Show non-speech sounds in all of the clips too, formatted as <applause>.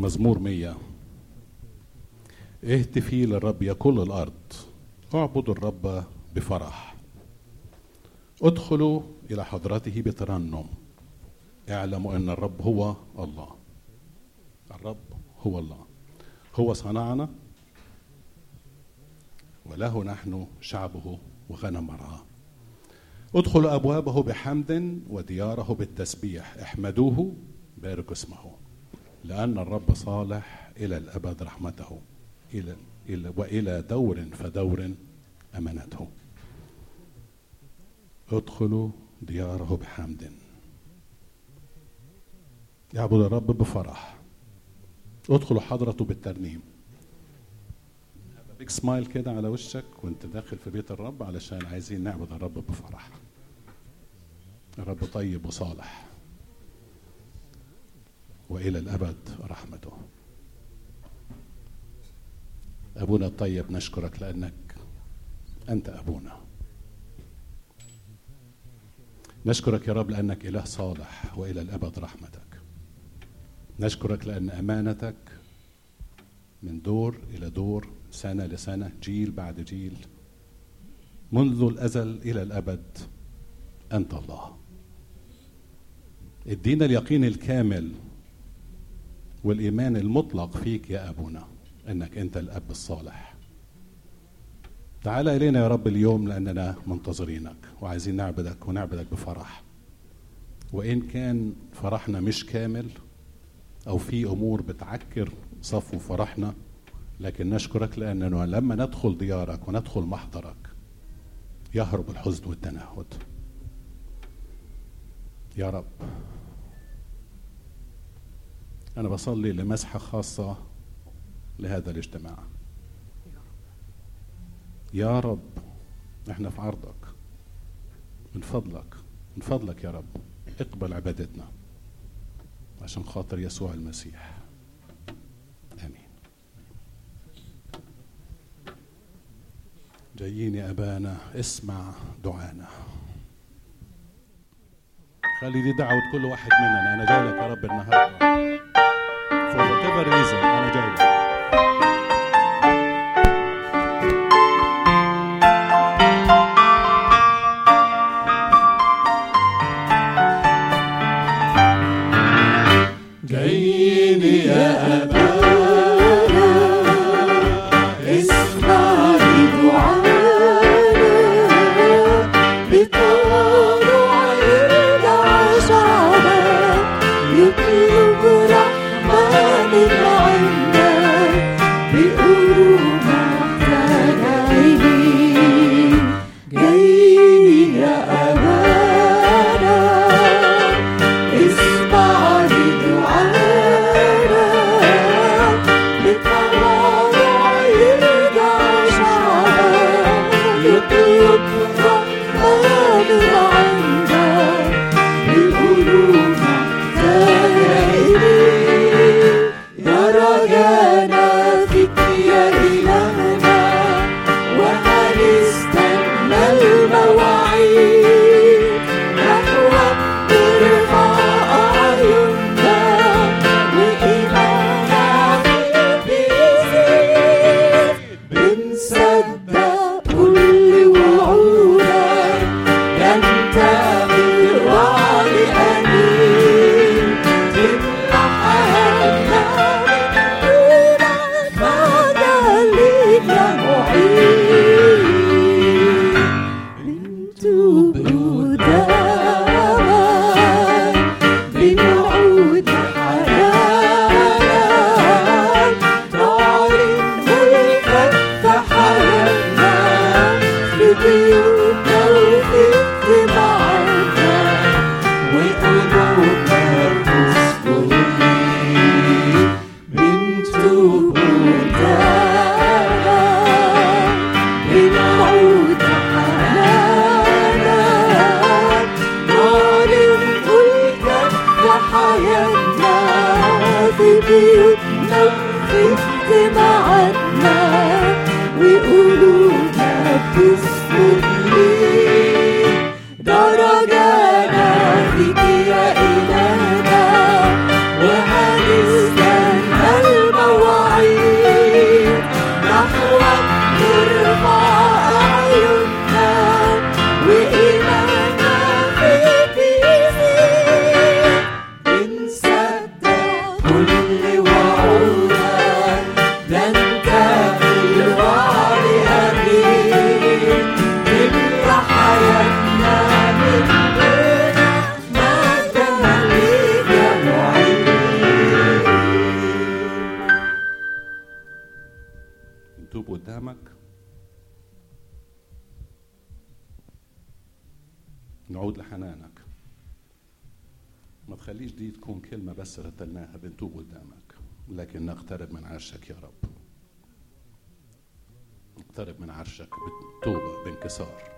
مزمور مية. اهتفي للرب يا كل الأرض. اعبدوا الرب بفرح. ادخلوا إلى حضرته بترنم. اعلموا أن الرب هو الله. الرب هو الله. هو صنعنا وله نحن شعبه وغنم مرعاه ادخلوا أبوابه بحمد ودياره بالتسبيح. احمدوه باركوا اسمه. لأن الرب صالح إلى الأبد رحمته إلى إلى وإلى دور فدور أمانته. ادخلوا دياره بحمد. يعبد الرب بفرح. ادخلوا حضرته بالترنيم. بيك سمايل كده على وشك وانت داخل في بيت الرب علشان عايزين نعبد الرب بفرح. الرب طيب وصالح. وإلى الأبد رحمته. أبونا الطيب نشكرك لأنك أنت أبونا. نشكرك يا رب لأنك إله صالح وإلى الأبد رحمتك. نشكرك لأن أمانتك من دور إلى دور سنة لسنة جيل بعد جيل منذ الأزل إلى الأبد. أنت الله. ادينا اليقين الكامل والإيمان المطلق فيك يا أبونا إنك أنت الأب الصالح. تعال إلينا يا رب اليوم لأننا منتظرينك وعايزين نعبدك ونعبدك بفرح. وإن كان فرحنا مش كامل أو في أمور بتعكر صفو فرحنا لكن نشكرك لأننا لما ندخل ديارك وندخل محضرك يهرب الحزن والتنهد. يا رب أنا بصلي لمسحة خاصة لهذا الاجتماع. يا رب إحنا في عرضك من فضلك من فضلك يا رب اقبل عبادتنا عشان خاطر يسوع المسيح. آمين. جايين يا أبانا اسمع دعانا. خلي دي دعوة كل واحد مننا. أنا جاي لك يا رب النهاردة. for whatever reason أنا جاي نقترب من عرشك بتوبة بانكسار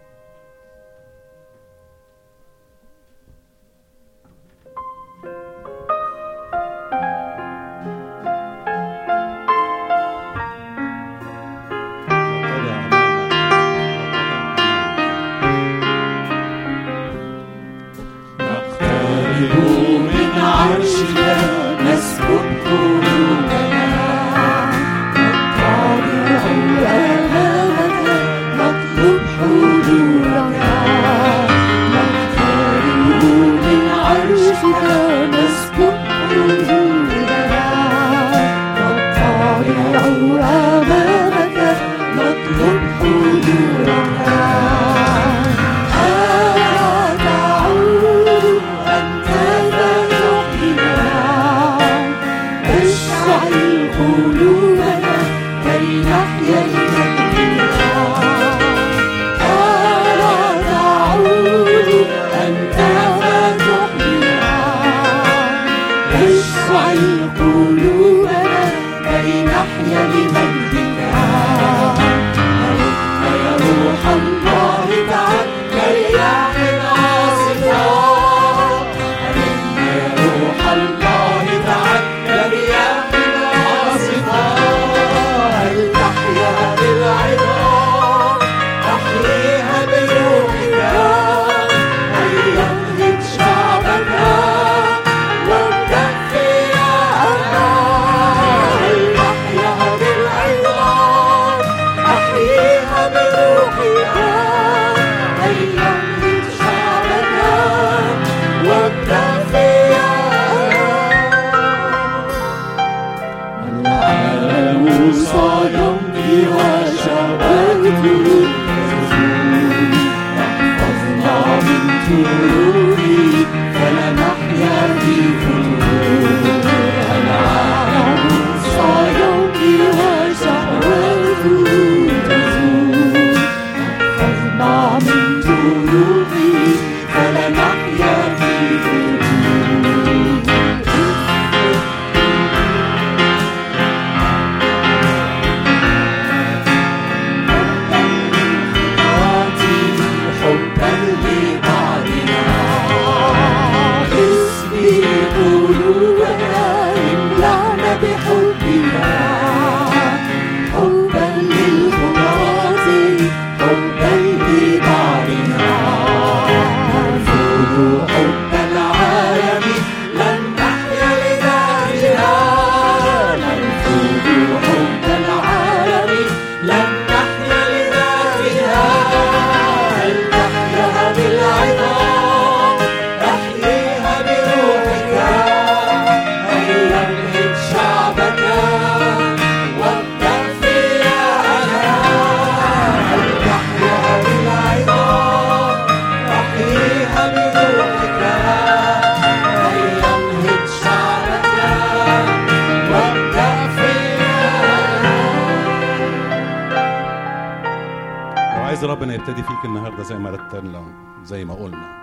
فيك النهارده زي ما رتبنا زي ما قلنا.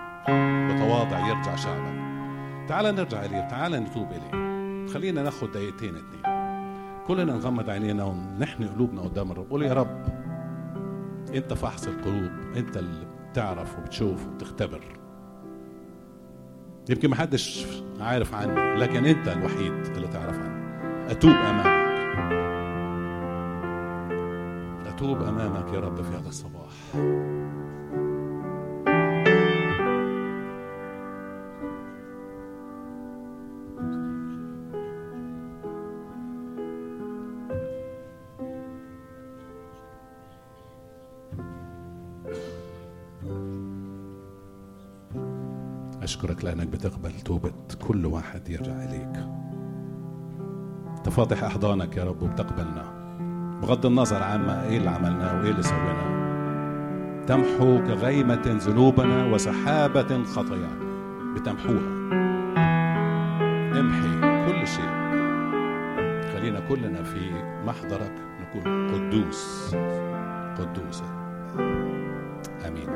بتواضع يرجع شعبك. تعال نرجع إليه تعال نتوب إليه. خلينا ناخد دقيقتين اتنين. كلنا نغمض عينينا ونحني قلوبنا قدام الرب. قول يا رب أنت فحص القلوب أنت اللي بتعرف وبتشوف وبتختبر. يمكن محدش عارف عني لكن أنت الوحيد اللي تعرف عني. أتوب أمامك. أتوب أمامك يا رب في هذا الصباح. أشكرك لأنك بتقبل توبة كل واحد يرجع إليك. أنت فاتح أحضانك يا رب وبتقبلنا. بغض النظر عما إيه اللي عملناه وإيه اللي سويناه. تمحو كغيمة ذنوبنا وسحابة خطايانا. بتمحوها. امحي كل شيء. خلينا كلنا في محضرك تكون قدوس. قدوسة. آمين.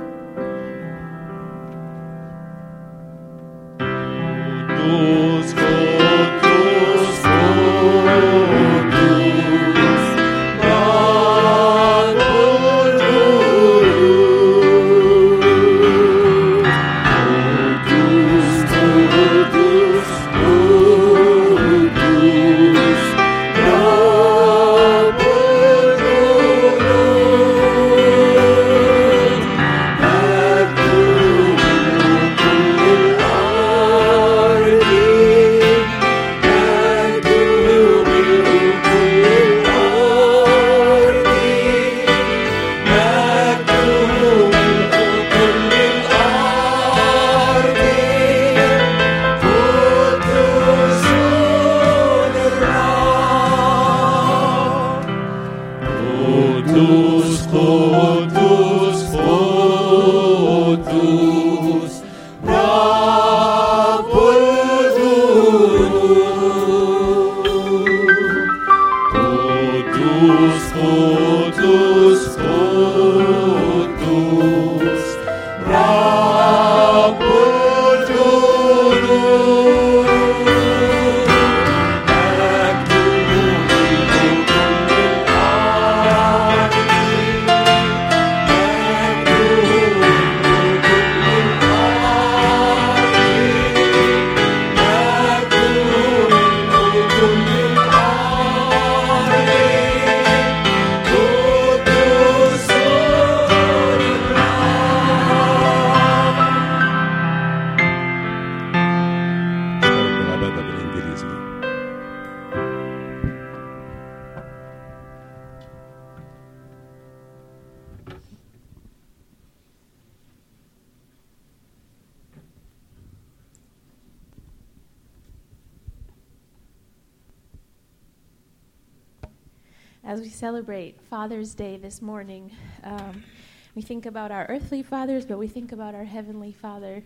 Think about our earthly fathers, but we think about our heavenly Father.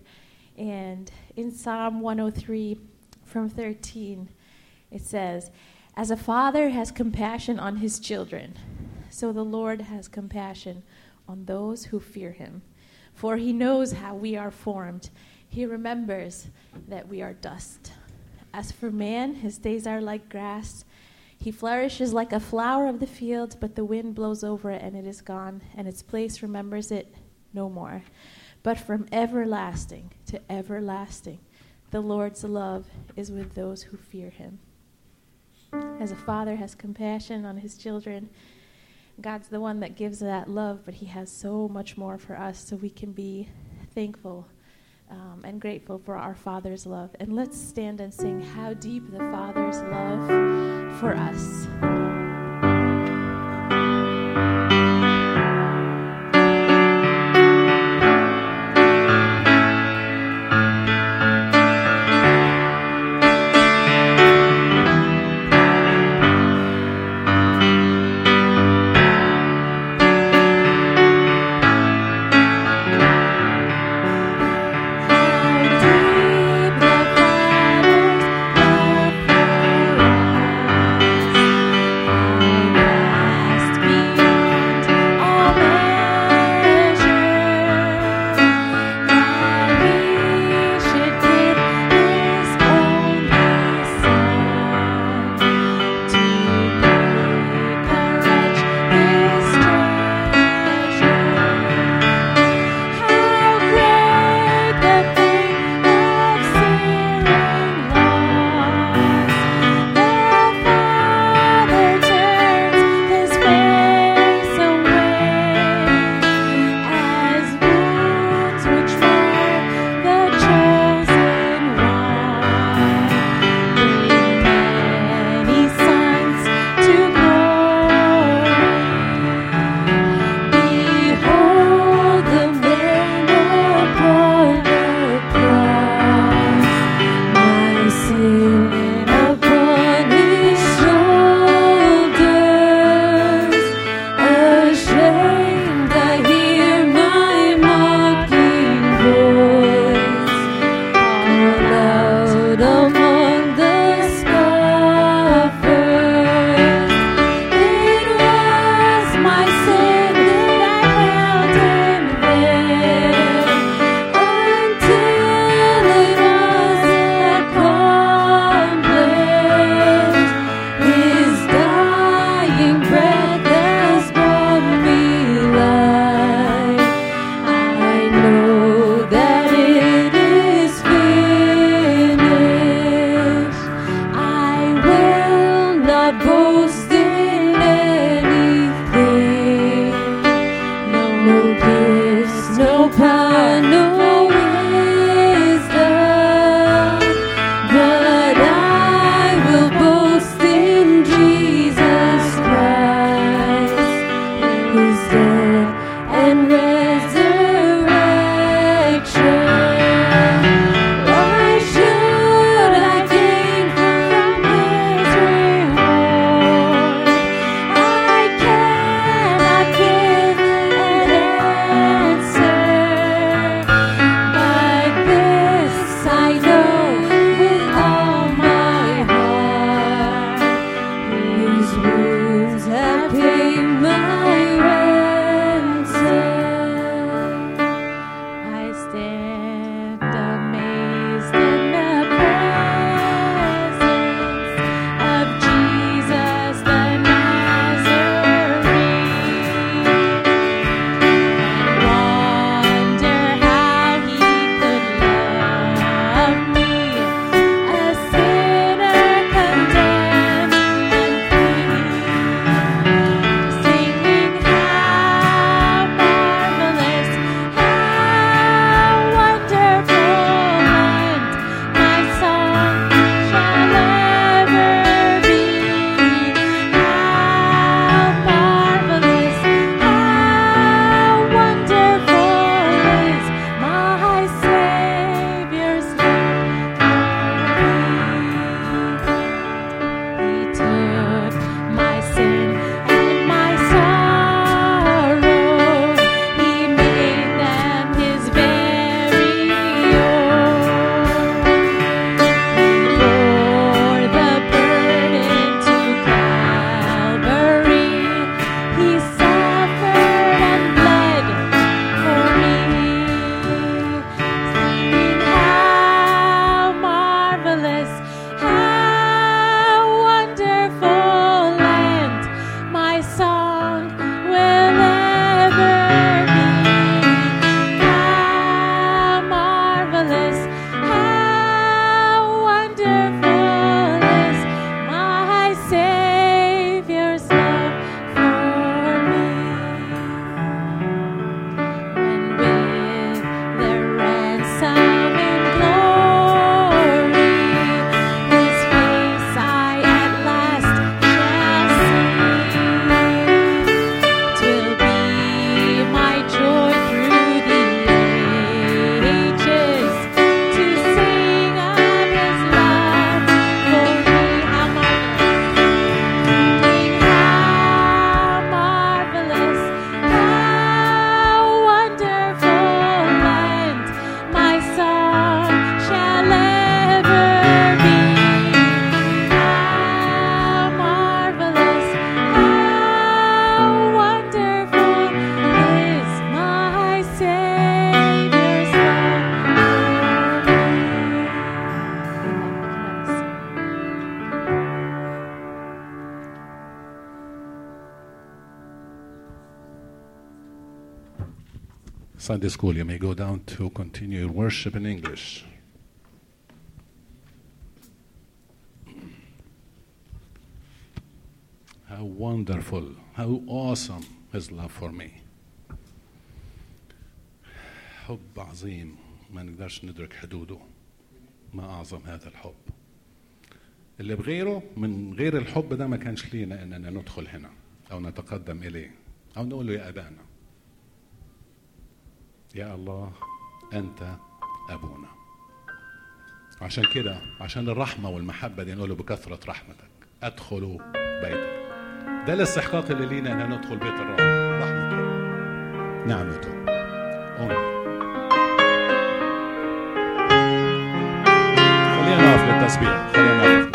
And in Psalm 103 from 13, it says, As a father has compassion on his children, so the Lord has compassion on those who fear him. For he knows how we are formed, he remembers that we are dust. As for man, his days are like grass. He flourishes like a flower of the field, but the wind blows over it and it is gone, and its place remembers it no more. But from everlasting to everlasting, the Lord's love is with those who fear him. As a father has compassion on his children, God's the one that gives that love, but he has so much more for us, so we can be thankful um, and grateful for our Father's love. And let's stand and sing How Deep the Father's Love for Us. Sunday school. You may go down to continue your worship in English. How wonderful, how awesome his love for me. حب عظيم ما نقدرش ندرك حدوده ما أعظم هذا الحب اللي بغيره من غير الحب ده ما كانش لينا أننا ندخل هنا أو نتقدم إليه أو نقول له يا أبانا يا الله أنت أبونا. عشان كده عشان الرحمة والمحبة دي نقول له بكثرة رحمتك. أدخلوا بيتك. ده الاستحقاق اللي لينا أن ندخل بيت الرب. رحمته نعمته أمي خلينا نقف للتسبيح. خلينا نقف.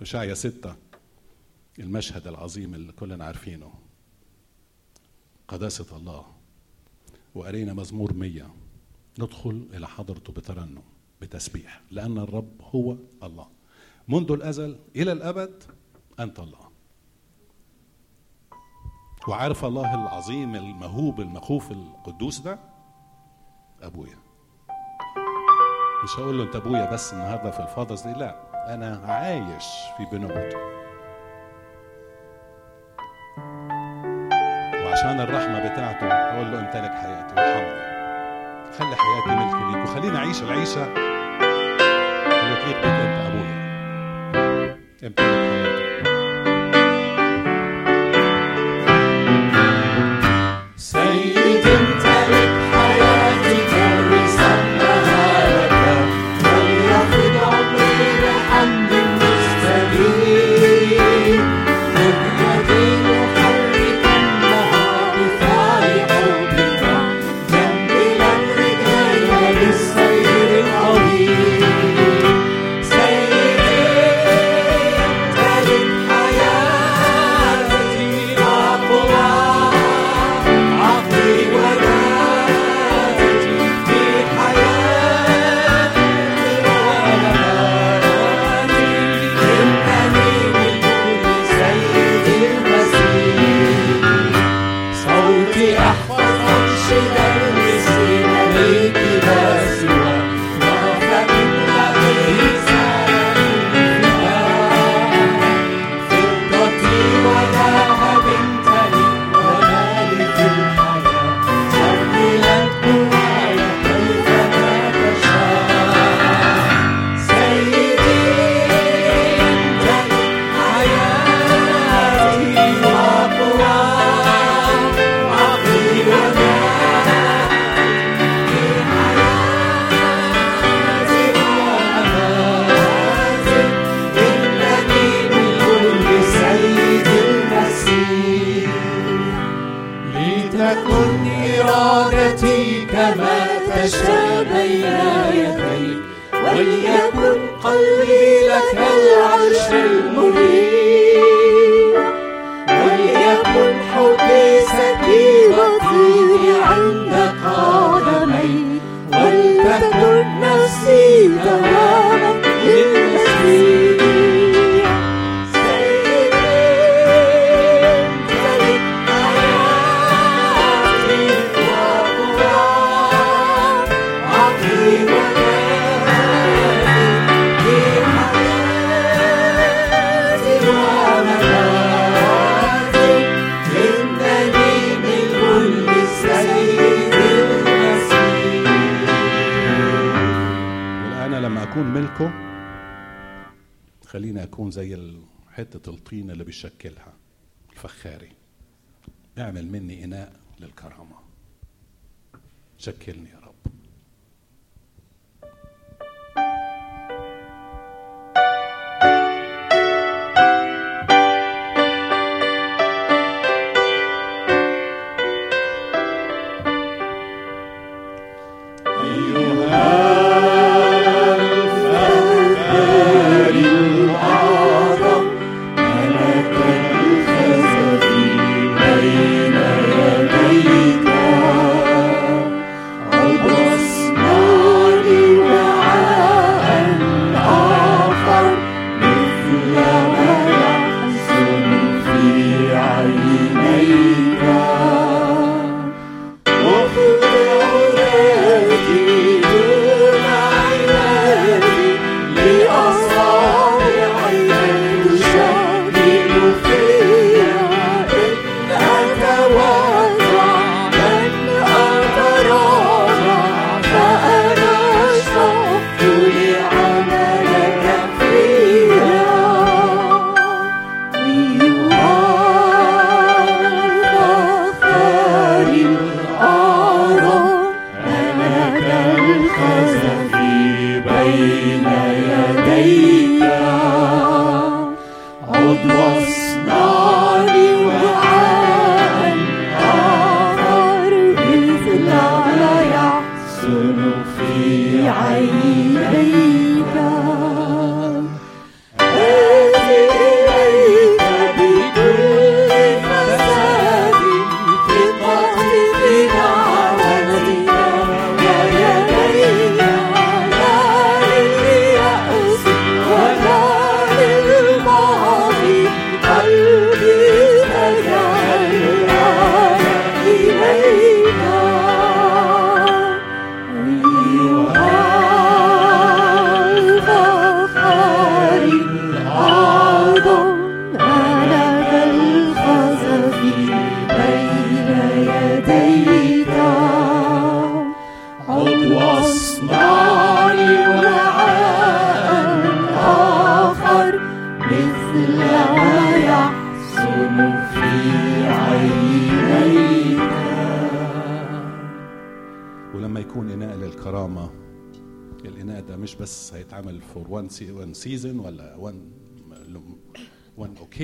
إشعيا ستة المشهد العظيم اللي كلنا عارفينه. قداسة الله وقرينا مزمور مية ندخل إلى حضرته بترنم بتسبيح لأن الرب هو الله. منذ الأزل إلى الأبد أنت الله. وعارف الله العظيم المهوب المخوف القدوس ده؟ أبويا. مش هقول له أنت أبويا بس النهاردة في الفاضل دي لا. أنا عايش في بنوته وعشان الرحمة بتاعته أقول له أمتلك حياتي وارحمني خلي حياتي ملك ليك وخليني أعيش العيشة اللي تليق بك أنت أبويا. أمتلك حياتي.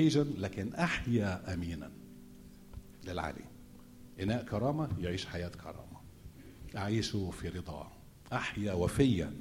خليجا لكن أحيا أمينا. للعلي. إناء كرامة يعيش حياة كرامة. أعيشه في رضاه أحيا وفيا.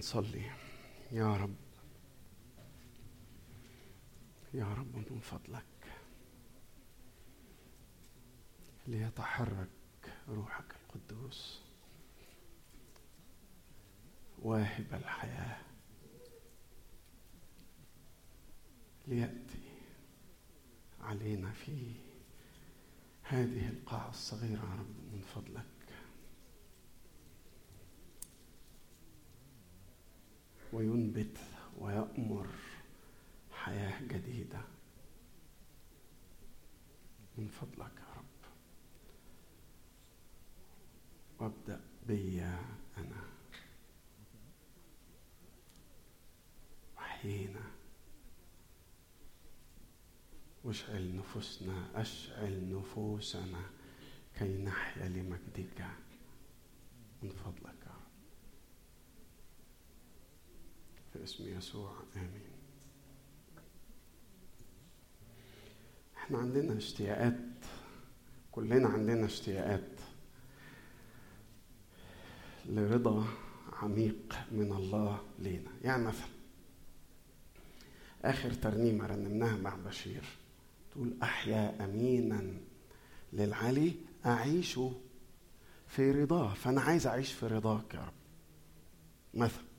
نصلي. يا رب. يا رب من فضلك. ليتحرك روحك القدوس. واهب الحياة. ليأتي علينا في هذه القاعة الصغيرة يا رب من فضلك. وينبت ويأمر حياة جديدة. من فضلك يا رب. وابدأ بيا أنا. وحينا واشعل نفوسنا أشعل نفوسنا كي نحيا لمجدك. من فضلك. يا رب في اسم يسوع آمين. إحنا عندنا اشتياقات كلنا عندنا اشتياقات لرضا عميق من الله لينا. يعني مثلا آخر ترنيمة رنمناها مع بشير تقول أحيا أمينا للعلي أعيش في رضاه. فأنا عايز أعيش في رضاك يا رب. مثلا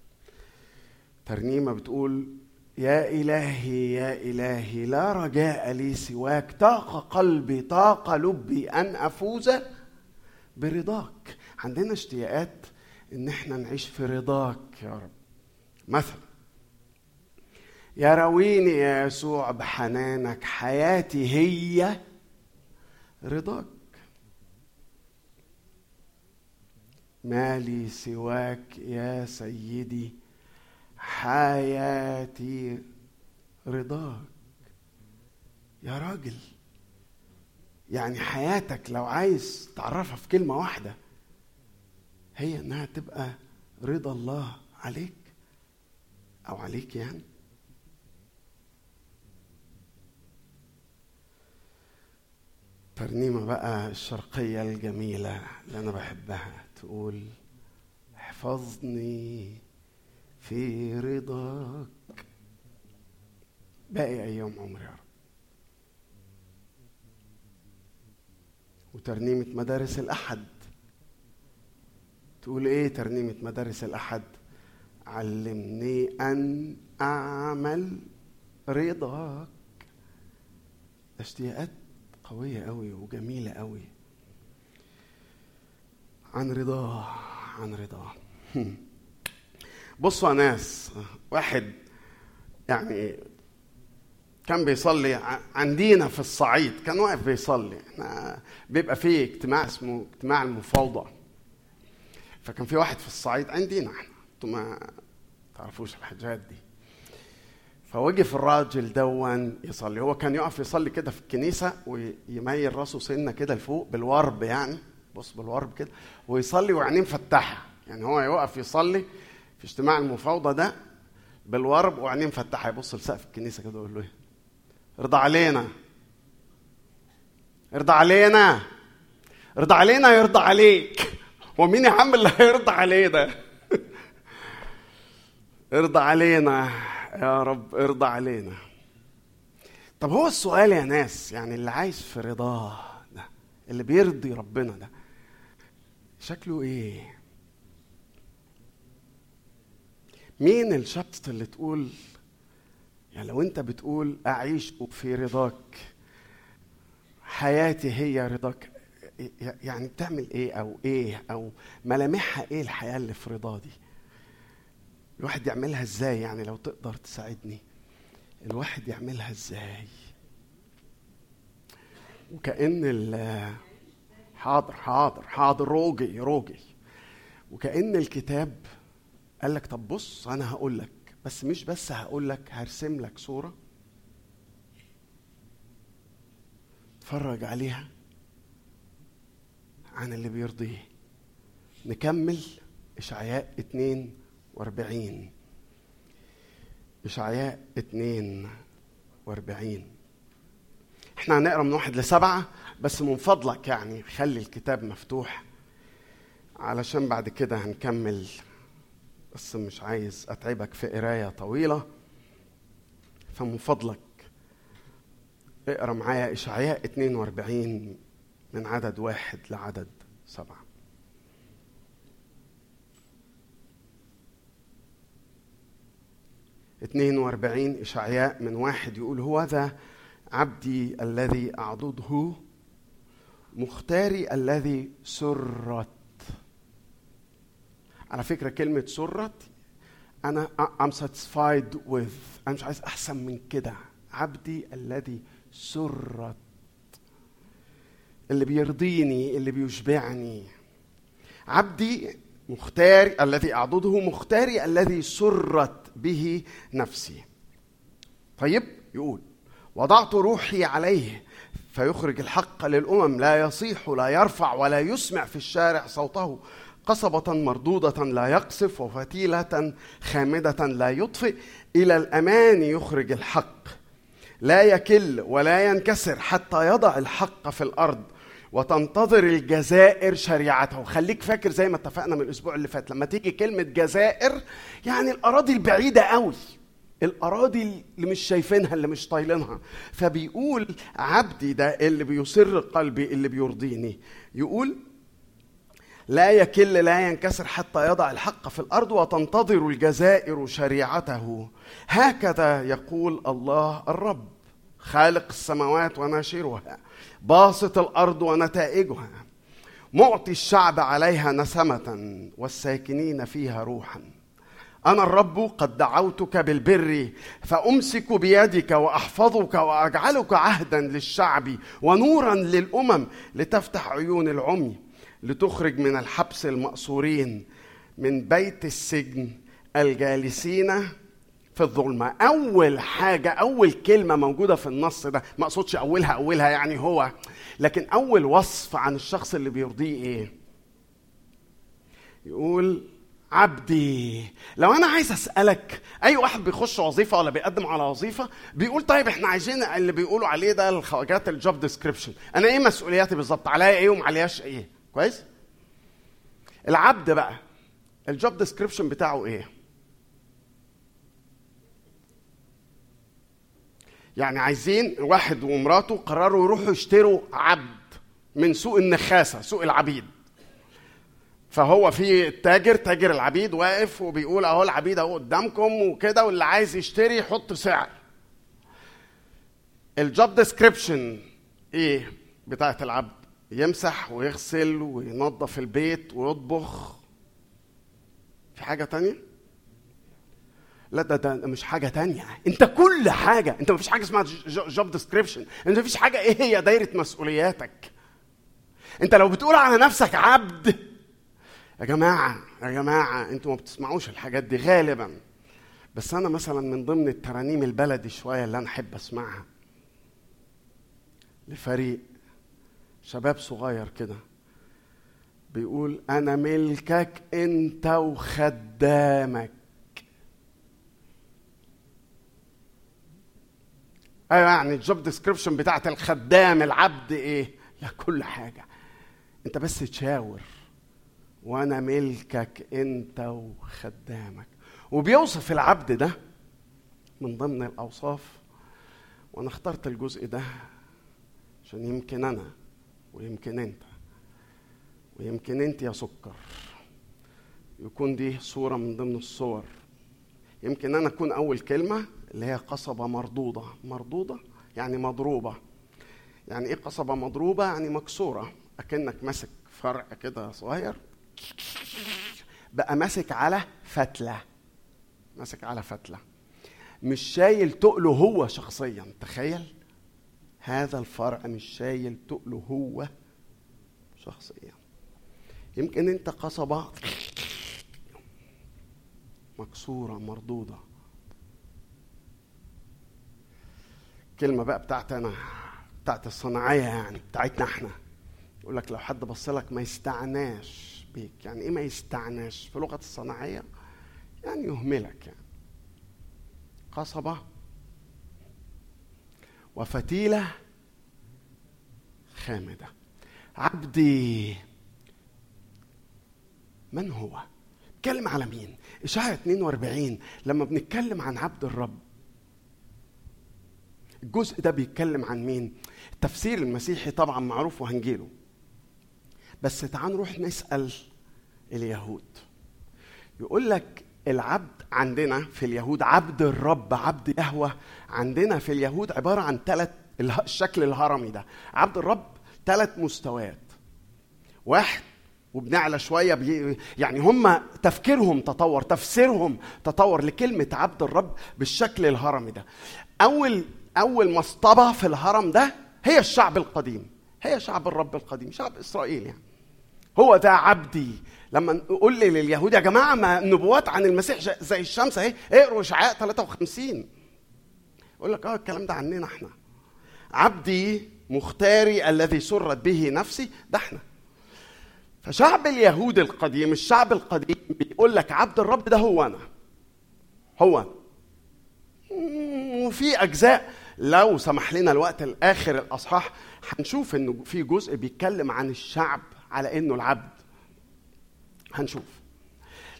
ترنيمة بتقول يا إلهي يا إلهي لا رجاء لي سواك. طاق قلبي طاق لبي أن أفوز برضاك. عندنا اشتياقات إن إحنا نعيش في رضاك يا رب. مثلا يرويني يا يسوع بحنانك حياتي هي رضاك. ما لي سواك يا سيدي حياتي رضاك. يا راجل يعني حياتك لو عايز تعرفها في كلمة واحدة هي إنها تبقى رضا الله عليك أو عليك يعني. ترنيمة بقى الشرقية الجميلة اللي أنا بحبها تقول احفظني في رضاك. باقي أيام عمري يا رب. وترنيمة مدارس الأحد. تقول إيه ترنيمة مدارس الأحد؟ علمني أن أعمل رضاك. اشتياقات قوية قوي وجميلة قوي عن رضاه عن رضاه <laughs> بصوا يا ناس واحد يعني كان بيصلي عندنا في الصعيد كان واقف بيصلي. إحنا بيبقى فيه اجتماع اسمه اجتماع المفاوضة. فكان في واحد في الصعيد عندنا إحنا. أنتوا ما تعرفوش الحاجات دي. فوقف الراجل دون يصلي. هو كان يقف يصلي كده في الكنيسة ويميل راسه سنة كده لفوق بالورب يعني. بص بالورب كده. ويصلي وعينيه مفتحة. يعني هو يقف يصلي في اجتماع المفاوضة ده بالورب وعينيه مفتحة. يبص لسقف الكنيسة كده ويقول له إيه؟ ارضى علينا. ارضى علينا. ارضى علينا يرضى عليك. ومين يا عم اللي هيرضى عليه ده؟ <laughs> ارضى علينا يا رب ارضى علينا. طب هو السؤال يا ناس يعني اللي عايش في رضاه ده اللي بيرضي ربنا ده شكله إيه؟ مين الشخص اللي تقول يعني لو انت بتقول أعيش في رضاك حياتي هي رضاك يعني بتعمل إيه أو إيه أو ملامحها إيه الحياة اللي في رضا دي؟ الواحد يعملها إزاي يعني لو تقدر تساعدني؟ الواحد يعملها إزاي؟ وكأن ال حاضر حاضر حاضر روجي روجي وكأن الكتاب قال لك طب بص أنا هقول لك بس مش بس هقول لك هرسم لك صورة. اتفرج عليها عن اللي بيرضيه. نكمل وأربعين. إشعياء اتنين وأربعين. إحنا هنقرأ من واحد لسبعة بس من فضلك يعني خلي الكتاب مفتوح علشان بعد كده هنكمل بس مش عايز أتعبك في قراية طويلة فمن فضلك اقرأ معايا إشعياء 42 من عدد واحد لعدد سبعة. 42 إشعياء من واحد يقول هو ذا عبدي الذي أعضده مختاري الذي سرت على فكرة كلمة سرت أنا I'm satisfied with أنا مش عايز أحسن من كده. عبدي الذي سرت. اللي بيرضيني اللي بيشبعني. عبدي مختار الذي أعضده مختاري الذي سرت به نفسي. طيب يقول وضعت روحي عليه فيخرج الحق للأمم لا يصيح لا يرفع ولا يسمع في الشارع صوته. قصبة مردودة لا يقصف وفتيلة خامدة لا يطفئ. إلى الأمان يخرج الحق. لا يكل ولا ينكسر حتى يضع الحق في الأرض وتنتظر الجزائر شريعته. خليك فاكر زي ما اتفقنا من الأسبوع اللي فات لما تيجي كلمة جزائر يعني الأراضي البعيدة قوي. الأراضي اللي مش شايفينها اللي مش طايلينها. فبيقول عبدي ده اللي بيسر قلبي اللي بيرضيني. يقول لا يكل لا ينكسر حتى يضع الحق في الأرض وتنتظر الجزائر شريعته. هكذا يقول الله الرب خالق السماوات وناشرها باسط الأرض ونتائجها معطي الشعب عليها نسمة والساكنين فيها روحا. أنا الرب قد دعوتك بالبر فأمسك بيدك وأحفظك وأجعلك عهدا للشعب ونورا للأمم لتفتح عيون العمي. لتخرج من الحبس المأسورين من بيت السجن الجالسين في الظلمة. أول حاجة أول كلمة موجودة في النص ده ما أقصدش أولها أولها يعني هو لكن أول وصف عن الشخص اللي بيرضيه إيه؟ يقول عبدي لو أنا عايز أسألك أي واحد بيخش وظيفة ولا بيقدم على وظيفة بيقول طيب إحنا عايزين اللي بيقولوا عليه ده الخواجات الجوب ديسكريبشن أنا إيه مسؤولياتي بالظبط؟ عليا إيه وما علياش إيه؟ كويس؟ العبد بقى ال job description بتاعه إيه؟ يعني عايزين واحد ومراته قرروا يروحوا يشتروا عبد من سوق النخاسة سوق العبيد. فهو في التاجر تاجر العبيد واقف وبيقول أهو العبيد أهو قدامكم وكده واللي عايز يشتري يحط سعر. ال job description إيه بتاعت العبد؟ يمسح ويغسل وينظف البيت ويطبخ. في حاجة تانية؟ لا ده ده مش حاجة تانية. انت كل حاجة انت مفيش حاجة اسمها job description انت مفيش حاجة إيه هي دايرة مسؤولياتك؟ انت لو بتقول على نفسك عبد يا جماعة يا جماعة أنتوا ما بتسمعوش الحاجات دي غالبا. بس أنا مثلا من ضمن الترانيم البلدي شوية اللي أنا أحب أسمعها لفريق شباب صغير كده بيقول أنا ملكك أنت وخدامك. أيوة يعني الجوب ديسكريبشن بتاعت الخدام العبد إيه؟ لا كل حاجة. أنت بس تشاور وأنا ملكك أنت وخدامك. وبيوصف العبد ده من ضمن الأوصاف. وأنا اخترت الجزء ده عشان يمكن أنا ويمكن انت ويمكن انت يا سكر يكون دي صورة من ضمن الصور. يمكن أنا أكون أول كلمة اللي هي قصبة مردودة. مردودة يعني مضروبة. يعني إيه قصبة مضروبة؟ يعني مكسورة. أكنك ماسك فرع كده صغير. بقى ماسك على فتلة. ماسك على فتلة. مش شايل تقله هو شخصيا تخيل. هذا الفرع مش شايل تقله هو شخصيا. يمكن أنت قصبة مكسورة مردودة. كلمة بقى بتاعت أنا بتاعت الصناعية يعني بتاعتنا إحنا. يقول لك لو حد بص لك ما يستعناش بيك. يعني إيه ما يستعناش؟ في لغة الصناعية يعني يهملك يعني. قصبة وفتيلة خامدة. عبدي من هو؟ بيتكلم على مين؟ اشعياء 42 لما بنتكلم عن عبد الرب الجزء ده بيتكلم عن مين؟ التفسير المسيحي طبعا معروف وهنجيله. بس تعال نروح نسأل اليهود. يقول لك العبد عندنا في اليهود عبد الرب عبد يهوه. عندنا في اليهود عبارة عن ثلاث الشكل الهرمي ده. عبد الرب ثلاث مستويات. واحد وبنعلى شوية بي يعني هم تفكيرهم تطور تفسيرهم تطور لكلمة عبد الرب بالشكل الهرمي ده. أول أول مصطبه في الهرم ده هي الشعب القديم. هي شعب الرب القديم شعب إسرائيل يعني. هو ده عبدي. لما نقول لي لليهود يا جماعة ما النبوات عن المسيح زي الشمس اهي اقروا اشعياء 53 يقول لك آه الكلام ده عننا إحنا. عبدي مختاري الذي سرت به نفسي ده إحنا. فشعب اليهود القديم الشعب القديم بيقول لك عبد الرب ده هو أنا. هو. مم، وفي أجزاء لو سمح لنا الوقت الآخر الأصحاح هنشوف إنه في جزء بيتكلم عن الشعب على إنه العبد. هنشوف.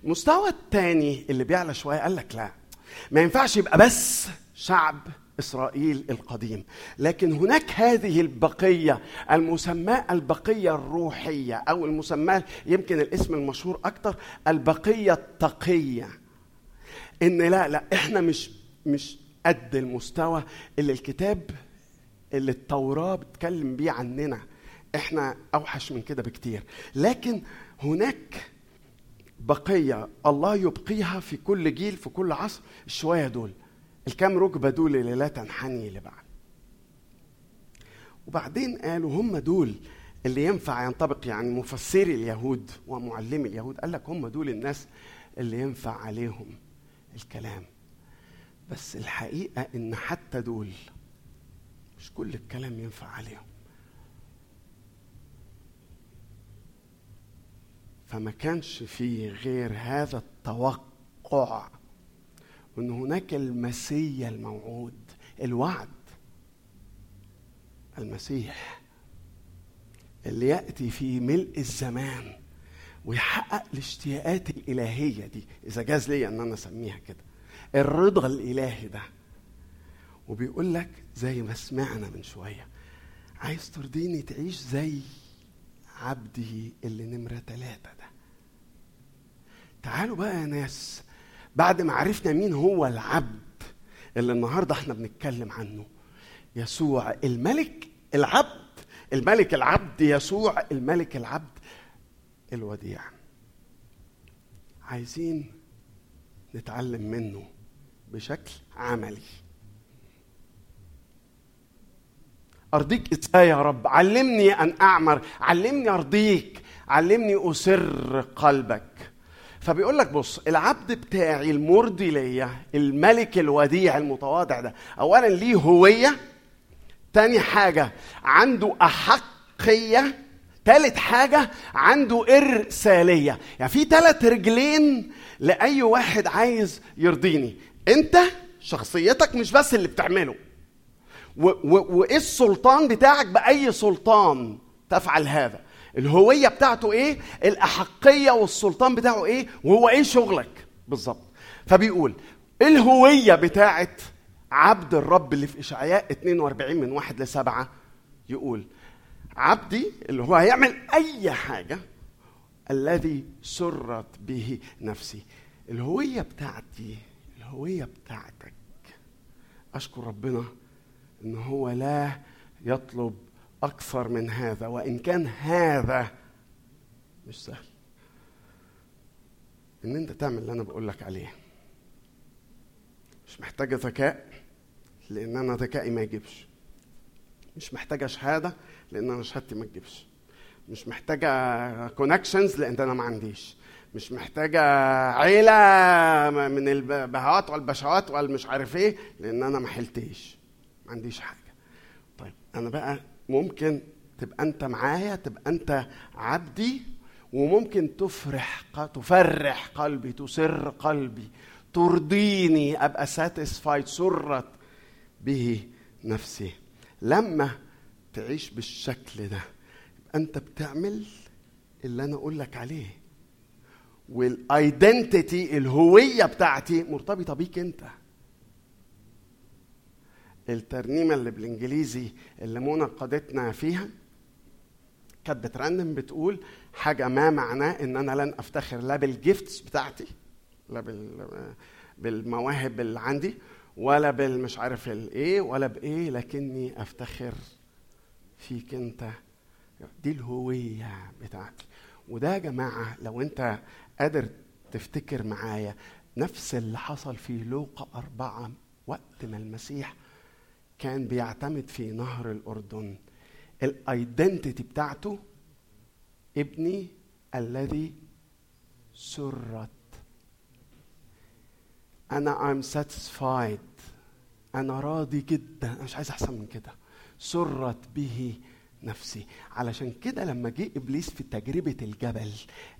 المستوى الثاني اللي بيعلى شوية قال لك لا. ما ينفعش يبقى بس شعب إسرائيل القديم لكن هناك هذه البقية المسماة البقية الروحية أو المسماة يمكن الاسم المشهور أكتر البقية التقية. إن لا لا إحنا مش مش قد المستوى اللي الكتاب اللي التوراة بتتكلم بيه عننا. إحنا أوحش من كده بكتير. لكن هناك بقية الله يبقيها في كل جيل في كل عصر الشوية دول. الكام ركبة دول اللي لا تنحني لبعض. وبعدين قالوا هم دول اللي ينفع ينطبق يعني مفسري اليهود ومعلمي اليهود. قال لك هم دول الناس اللي ينفع عليهم الكلام. بس الحقيقة إن حتى دول مش كل الكلام ينفع عليهم. فما كانش فيه غير هذا التوقع إن هناك المسيا الموعود الوعد. المسيح اللي يأتي في ملء الزمان ويحقق الاشتياقات الإلهية دي. إذا جاز لي إن أنا أسميها كده. الرضا الإلهي ده. وبيقول لك زي ما سمعنا من شوية عايز ترضيني تعيش زي عبده اللي نمرة ثلاثة ده. تعالوا بقى يا ناس. بعد ما عرفنا مين هو العبد اللي النهارده إحنا بنتكلم عنه يسوع الملك العبد. الملك العبد يسوع الملك العبد الوديع. عايزين نتعلم منه بشكل عملي. أرضيك إزاي يا رب؟ علمني أن أعمر. علمني أرضيك. علمني أسر قلبك. فبيقول لك بص العبد بتاعي المرضي ليا الملك الوديع المتواضع ده اولا ليه هوية تاني حاجة عنده أحقية تالت حاجة عنده إرسالية. يعني في تلات رجلين لأي واحد عايز يرضيني. أنت شخصيتك مش بس اللي بتعمله. و- و- وإيه السلطان بتاعك بأي سلطان تفعل هذا؟ الهوية بتاعته إيه؟ الأحقية والسلطان بتاعه إيه؟ وهو إيه شغلك. بالظبط. فبيقول الهوية بتاعت عبد الرب اللي في إشعياء 42 من واحد لسبعة يقول عبدي اللي هو هيعمل أي حاجة الذي سرت به نفسي. الهوية بتاعتي الهوية بتاعتك. أشكر ربنا إن هو لا يطلب أكثر من هذا وإن كان هذا مش سهل. إن أنت تعمل اللي أنا بقول لك عليه. مش محتاجة ذكاء لأن أنا ذكائي ما يجيبش. مش محتاجة شهادة لأن أنا شهادتي ما تجيبش. مش محتاجة كونكشنز لأن أنا ما عنديش. مش محتاجة عيلة من البهوات والبشوات والمش عارف إيه لأن أنا ما حلتش ما عنديش حاجة. طيب أنا بقى ممكن تبقى انت معايا تبقى انت عبدي وممكن تفرح تفرح قلبي تسر قلبي ترضيني أبقى ساتيسفايد سرت به نفسي. لما تعيش بالشكل ده انت بتعمل اللي أنا أقول لك عليه. وال identity الهوية بتاعتي مرتبطة بيك أنت. الترنيمة اللي بالإنجليزي اللي منى قادتنا فيها كانت بترنم بتقول حاجة ما معناه إن أنا لن أفتخر لا بال gifts بتاعتي لا بال بالمواهب اللي عندي ولا بالمش عارف الايه ولا بايه لكني أفتخر فيك أنت. دي الهوية بتاعتي. وده يا جماعة لو أنت قادر تفتكر معايا نفس اللي حصل في لوقا أربعة وقت ما المسيح كان بيعتمد في نهر الأردن. الايدنتيتي بتاعته ابني الذي سرت. أنا I'm satisfied. أنا راضي جدا. أنا مش عايز أحسن من كده. سرت به نفسي. علشان كده لما جه إبليس في تجربة الجبل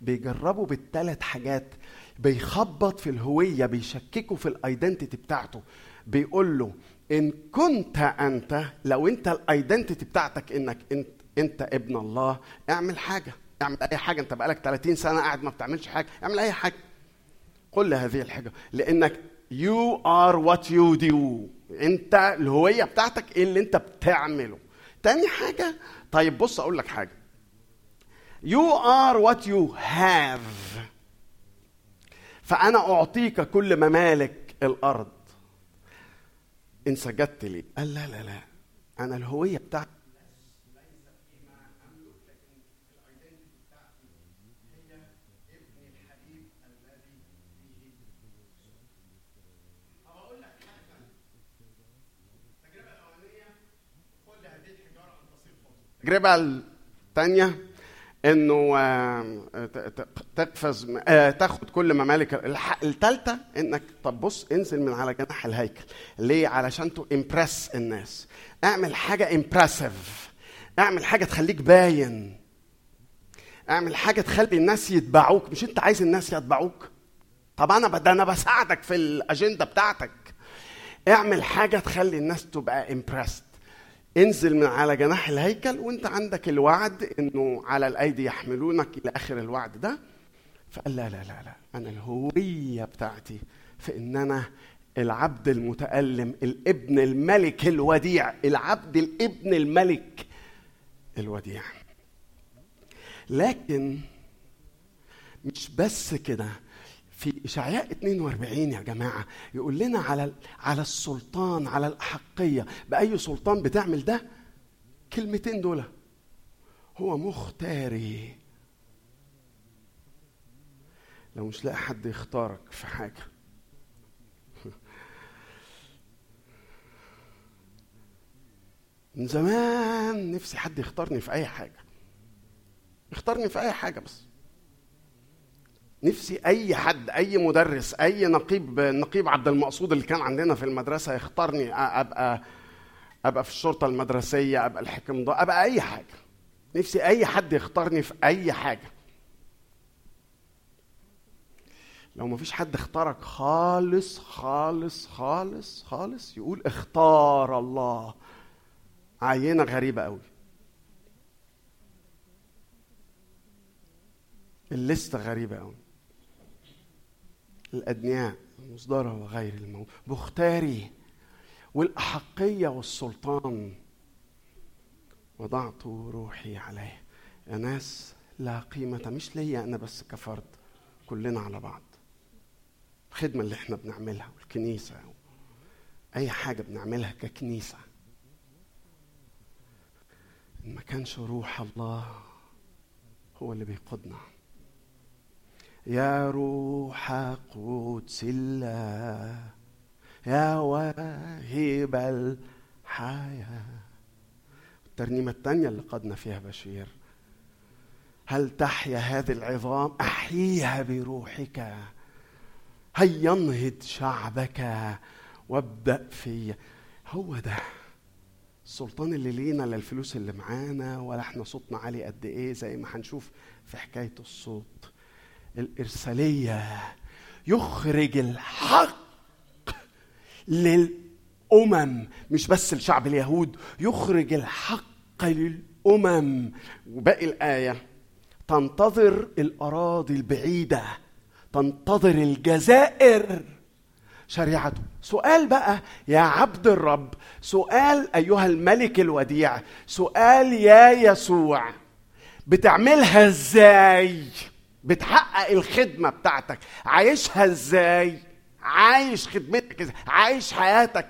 بيجربوا بالثلاث حاجات. بيخبط في الهوية بيشككوا في ال identity بتاعته. بيقول له إن كنت أنت لو أنت ال identity بتاعتك إنك انت أنت ابن الله اعمل حاجة. اعمل أي حاجة. أنت بقالك 30 سنة قاعد ما بتعملش حاجة. اعمل أي حاجة. قل لي هذه الحاجة. لأنك you are what you do. أنت الهوية بتاعتك إيه اللي أنت بتعمله. تاني حاجة طيب بص أقول لك حاجة. You are what you have. فأنا أعطيك كل ممالك الأرض. ان سجدت لي قال لا لا لا. أنا الهوية بتاعتي. التجربة الثانية إنه تقفز آه، تاخد كل ممالك الثالثة إنك طب بص انزل من على جناح الهيكل. ليه؟ علشان to impress الناس. اعمل حاجة impressive اعمل حاجة تخليك باين. اعمل حاجة تخلي الناس يتبعوك. مش انت عايز الناس يتبعوك؟ طب أنا ده أنا بساعدك في الاجندة بتاعتك. اعمل حاجة تخلي الناس تبقى امبرست انزل من على جناح الهيكل وانت عندك الوعد انه على الايدي يحملونك إلى اخر الوعد ده. فقال لا لا لا لا أنا الهوية بتاعتي في ان أنا العبد المتألم الابن الملك الوديع العبد الابن الملك الوديع. لكن مش بس كده في إشعياء 42 يا جماعة يقول لنا على على السلطان على الأحقية بأي سلطان بتعمل ده؟ كلمتين دول. هو مختاري. لو مش لاقي حد يختارك في حاجة. من زمان نفسي حد يختارني في أي حاجة. يختارني في أي حاجة بس. نفسي أي حد أي مدرس أي نقيب نقيب عبد المقصود اللي كان عندنا في المدرسة يختارني أبقى أبقى في الشرطة المدرسية أبقى الحكم ده أبقى أي حاجة. نفسي أي حد يختارني في أي حاجة. لو ما فيش حد اختارك خالص خالص خالص خالص يقول اختار الله. عينة غريبة قوي الليستة غريبة قوي الأدنياء المصدرة وغير الموت بختاري والأحقية والسلطان. وضعت روحي عليه. يا ناس لا قيمة مش ليا أنا بس كفرد كلنا على بعض. الخدمة اللي إحنا بنعملها والكنيسة أي حاجة بنعملها ككنيسة. ما كانش روح الله هو اللي بيقودنا. يا روح قدس الله يا واهب الحياة. الترنيمة الثانية اللي قدنا فيها بشير هل تحيا هذه العظام؟ أحييها بروحك. هيا انهض شعبك؟ وابدأ في هو ده. السلطان اللي لينا لا الفلوس اللي معانا ولا إحنا صوتنا عالي قد إيه زي ما هنشوف في حكاية الصوت. الإرسالية يخرج الحق للأمم مش بس الشعب اليهود يخرج الحق للأمم. وباقي الآية تنتظر الأراضي البعيدة تنتظر الجزائر. شريعته سؤال بقى يا عبد الرب سؤال أيها الملك الوديع سؤال يا يسوع بتعملها إزاي؟ بتحقق الخدمة بتاعتك. عايشها إزاي؟ عايش خدمتك إزاي؟ عايش حياتك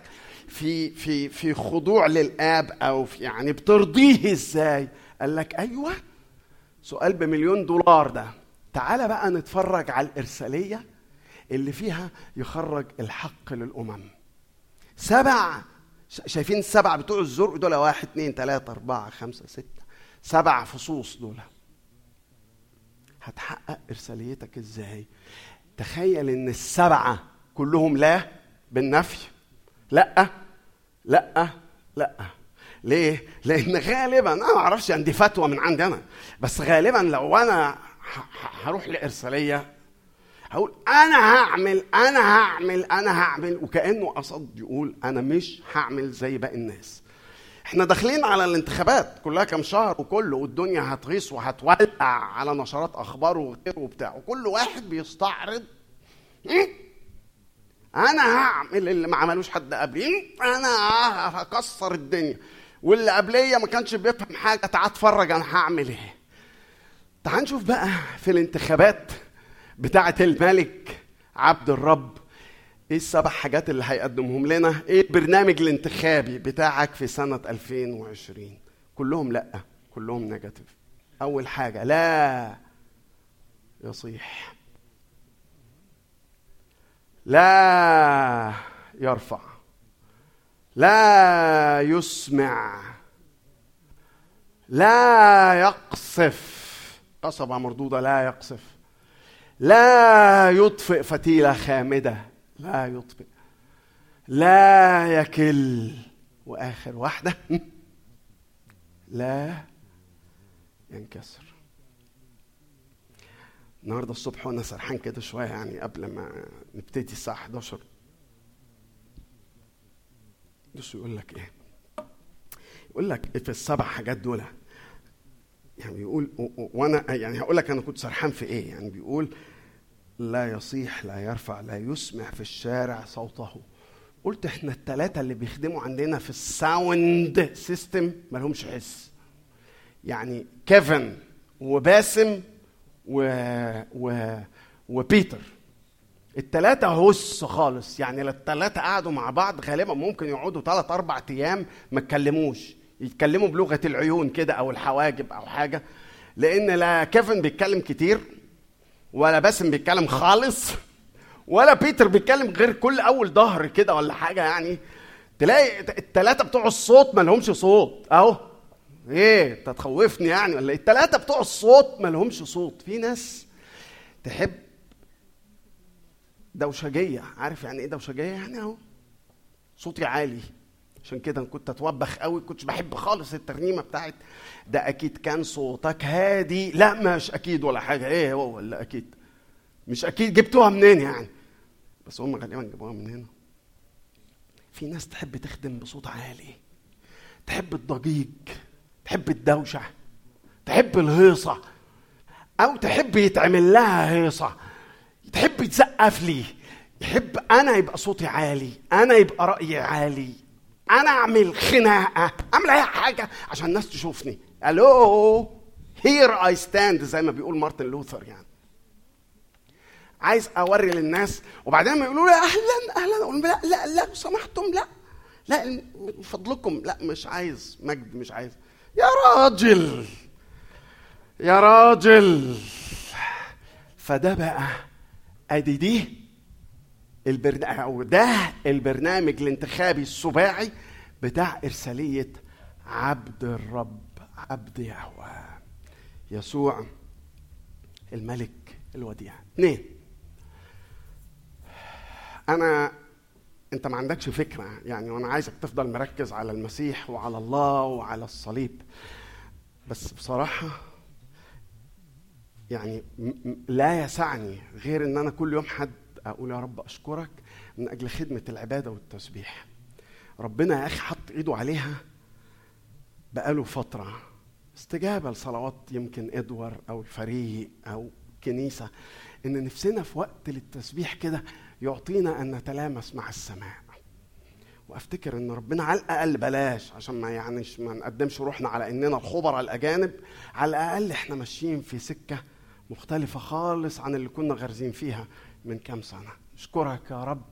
في في في خضوع للآب أو في يعني بترضيه إزاي؟ قال لك أيوه. سؤال بمليون دولار ده. تعال بقى نتفرج على الإرسالية اللي فيها يخرج الحق للأمم. سبع. شايفين السبع بتوع الزرق دول؟ واحد اتنين تلاتة أربعة خمسة ستة. سبع فصوص دول. هتحقق إرساليتك إزاي؟ تخيل إن السبعة كلهم لا بالنفي. لأ لأ لأ. ليه؟ لأن غالبا أنا ما أعرفش عندي فتوى من عندي أنا بس غالبا لو أنا هروح لإرسالية هقول أنا هعمل أنا هعمل أنا هعمل وكأنه قصد يقول أنا مش هعمل زي باقي الناس. إحنا داخلين على الانتخابات كلها كام شهر وكله والدنيا هتغيص وهتولع على نشرات أخبار وغيره وبتاع وكل واحد بيستعرض إيه؟ أنا هعمل اللي ما عملوش حد قبلي؟ أنا هكسر الدنيا واللي قبلية ما كانش بيفهم حاجة تعال اتفرج أنا هعمل إيه تعال نشوف بقى في الانتخابات بتاعة الملك عبد الرب إيه السبع حاجات اللي هيقدمهم لنا؟ إيه البرنامج الانتخابي بتاعك في سنة 2020 كلهم لأ كلهم نيجاتيف. أول حاجة لا يصيح. لا يرفع. لا يسمع. لا يقصف. قصبة مردودة لا يقصف. لا يطفئ فتيلة خامدة. لا يطفئ لا يكل. وآخر واحدة. <laughs> لا ينكسر. النهارده الصبح وأنا سرحان كده شوية يعني قبل ما نبتدي الساعة 11 بص يقول لك إيه؟ يقول لك في السبع حاجات دول. يعني بيقول وأنا يعني هقول لك أنا كنت سرحان في إيه؟ يعني بيقول لا يصيح لا يرفع لا يسمع في الشارع صوته. قلت إحنا الثلاثه اللي بيخدموا عندنا في ال sound system ما لهمش حس. يعني كيفن وباسم و... و... وبيتر. التلاتة هس خالص. يعني التلاتة قعدوا مع بعض غالبا ممكن يقعدوا ثلاث أربع أيام ما اتكلموش. يتكلموا بلغة العيون كده أو الحواجب أو حاجة. لأن لا كيفن بيتكلم كتير. ولا باسم بيتكلم خالص ولا بيتر بيتكلم غير كل أول ظهر كده ولا حاجة يعني. تلاقي التلاتة بتوع الصوت ما لهمش صوت. أهو. إيه أنت تخوفني يعني ولا إيه؟ التلاتة بتوع الصوت ما لهمش صوت. في ناس تحب دوشجية. عارف يعني إيه دوشجية يعني أهو؟ صوتي عالي. عشان كده كنت أتوبخ قوي كنتش بحب خالص الترنيمة بتاعت ده أكيد كان صوتك هادي. لا مش أكيد ولا حاجة. إيه هو ولا أكيد؟ مش أكيد. جبتوها منين يعني؟ بس هم غالبا جابوها من هنا. في ناس تحب تخدم بصوت عالي تحب الضجيج تحب الدوشة تحب الهيصة أو تحب يتعمل لها هيصة. تحب يتسقف لي. يحب أنا يبقى صوتي عالي أنا يبقى رأيي عالي. أنا أعمل خناقة أعمل أي حاجة عشان الناس تشوفني. ألو here I stand زي ما بيقول مارتن لوثر يعني. عايز اوري للناس وبعدين ما يقولوا لي أهلا أهلا. أقول لا لا لا سمحتم لا لا من فضلكم لا مش عايز مجد مش عايز. يا راجل يا راجل. فده بقى ادي دي البرنامج أو ده البرنامج الانتخابي السباعي بتاع إرسالية عبد الرب عبد يهوه يسوع الملك الوديع. اثنين. أنا أنت ما عندكش فكرة يعني وأنا عايزك تفضل مركز على المسيح وعلى الله وعلى الصليب. بس بصراحة يعني لا يسعني غير إن أنا كل يوم حد أقول يا رب أشكرك من أجل خدمة العبادة والتسبيح. ربنا يا أخي حط إيده عليها بقاله فترة. استجابة لصلوات يمكن ادوار أو الفريق أو كنيسة إن نفسنا في وقت للتسبيح كده يعطينا أن نتلامس مع السماء. وأفتكر إن ربنا على الأقل بلاش عشان ما يعنيش ما نقدمش روحنا على إننا الخبراء الأجانب. على الأقل إحنا ماشيين في سكة مختلفة خالص عن اللي كنا غارزين فيها. من كام سنة. أشكرك يا رب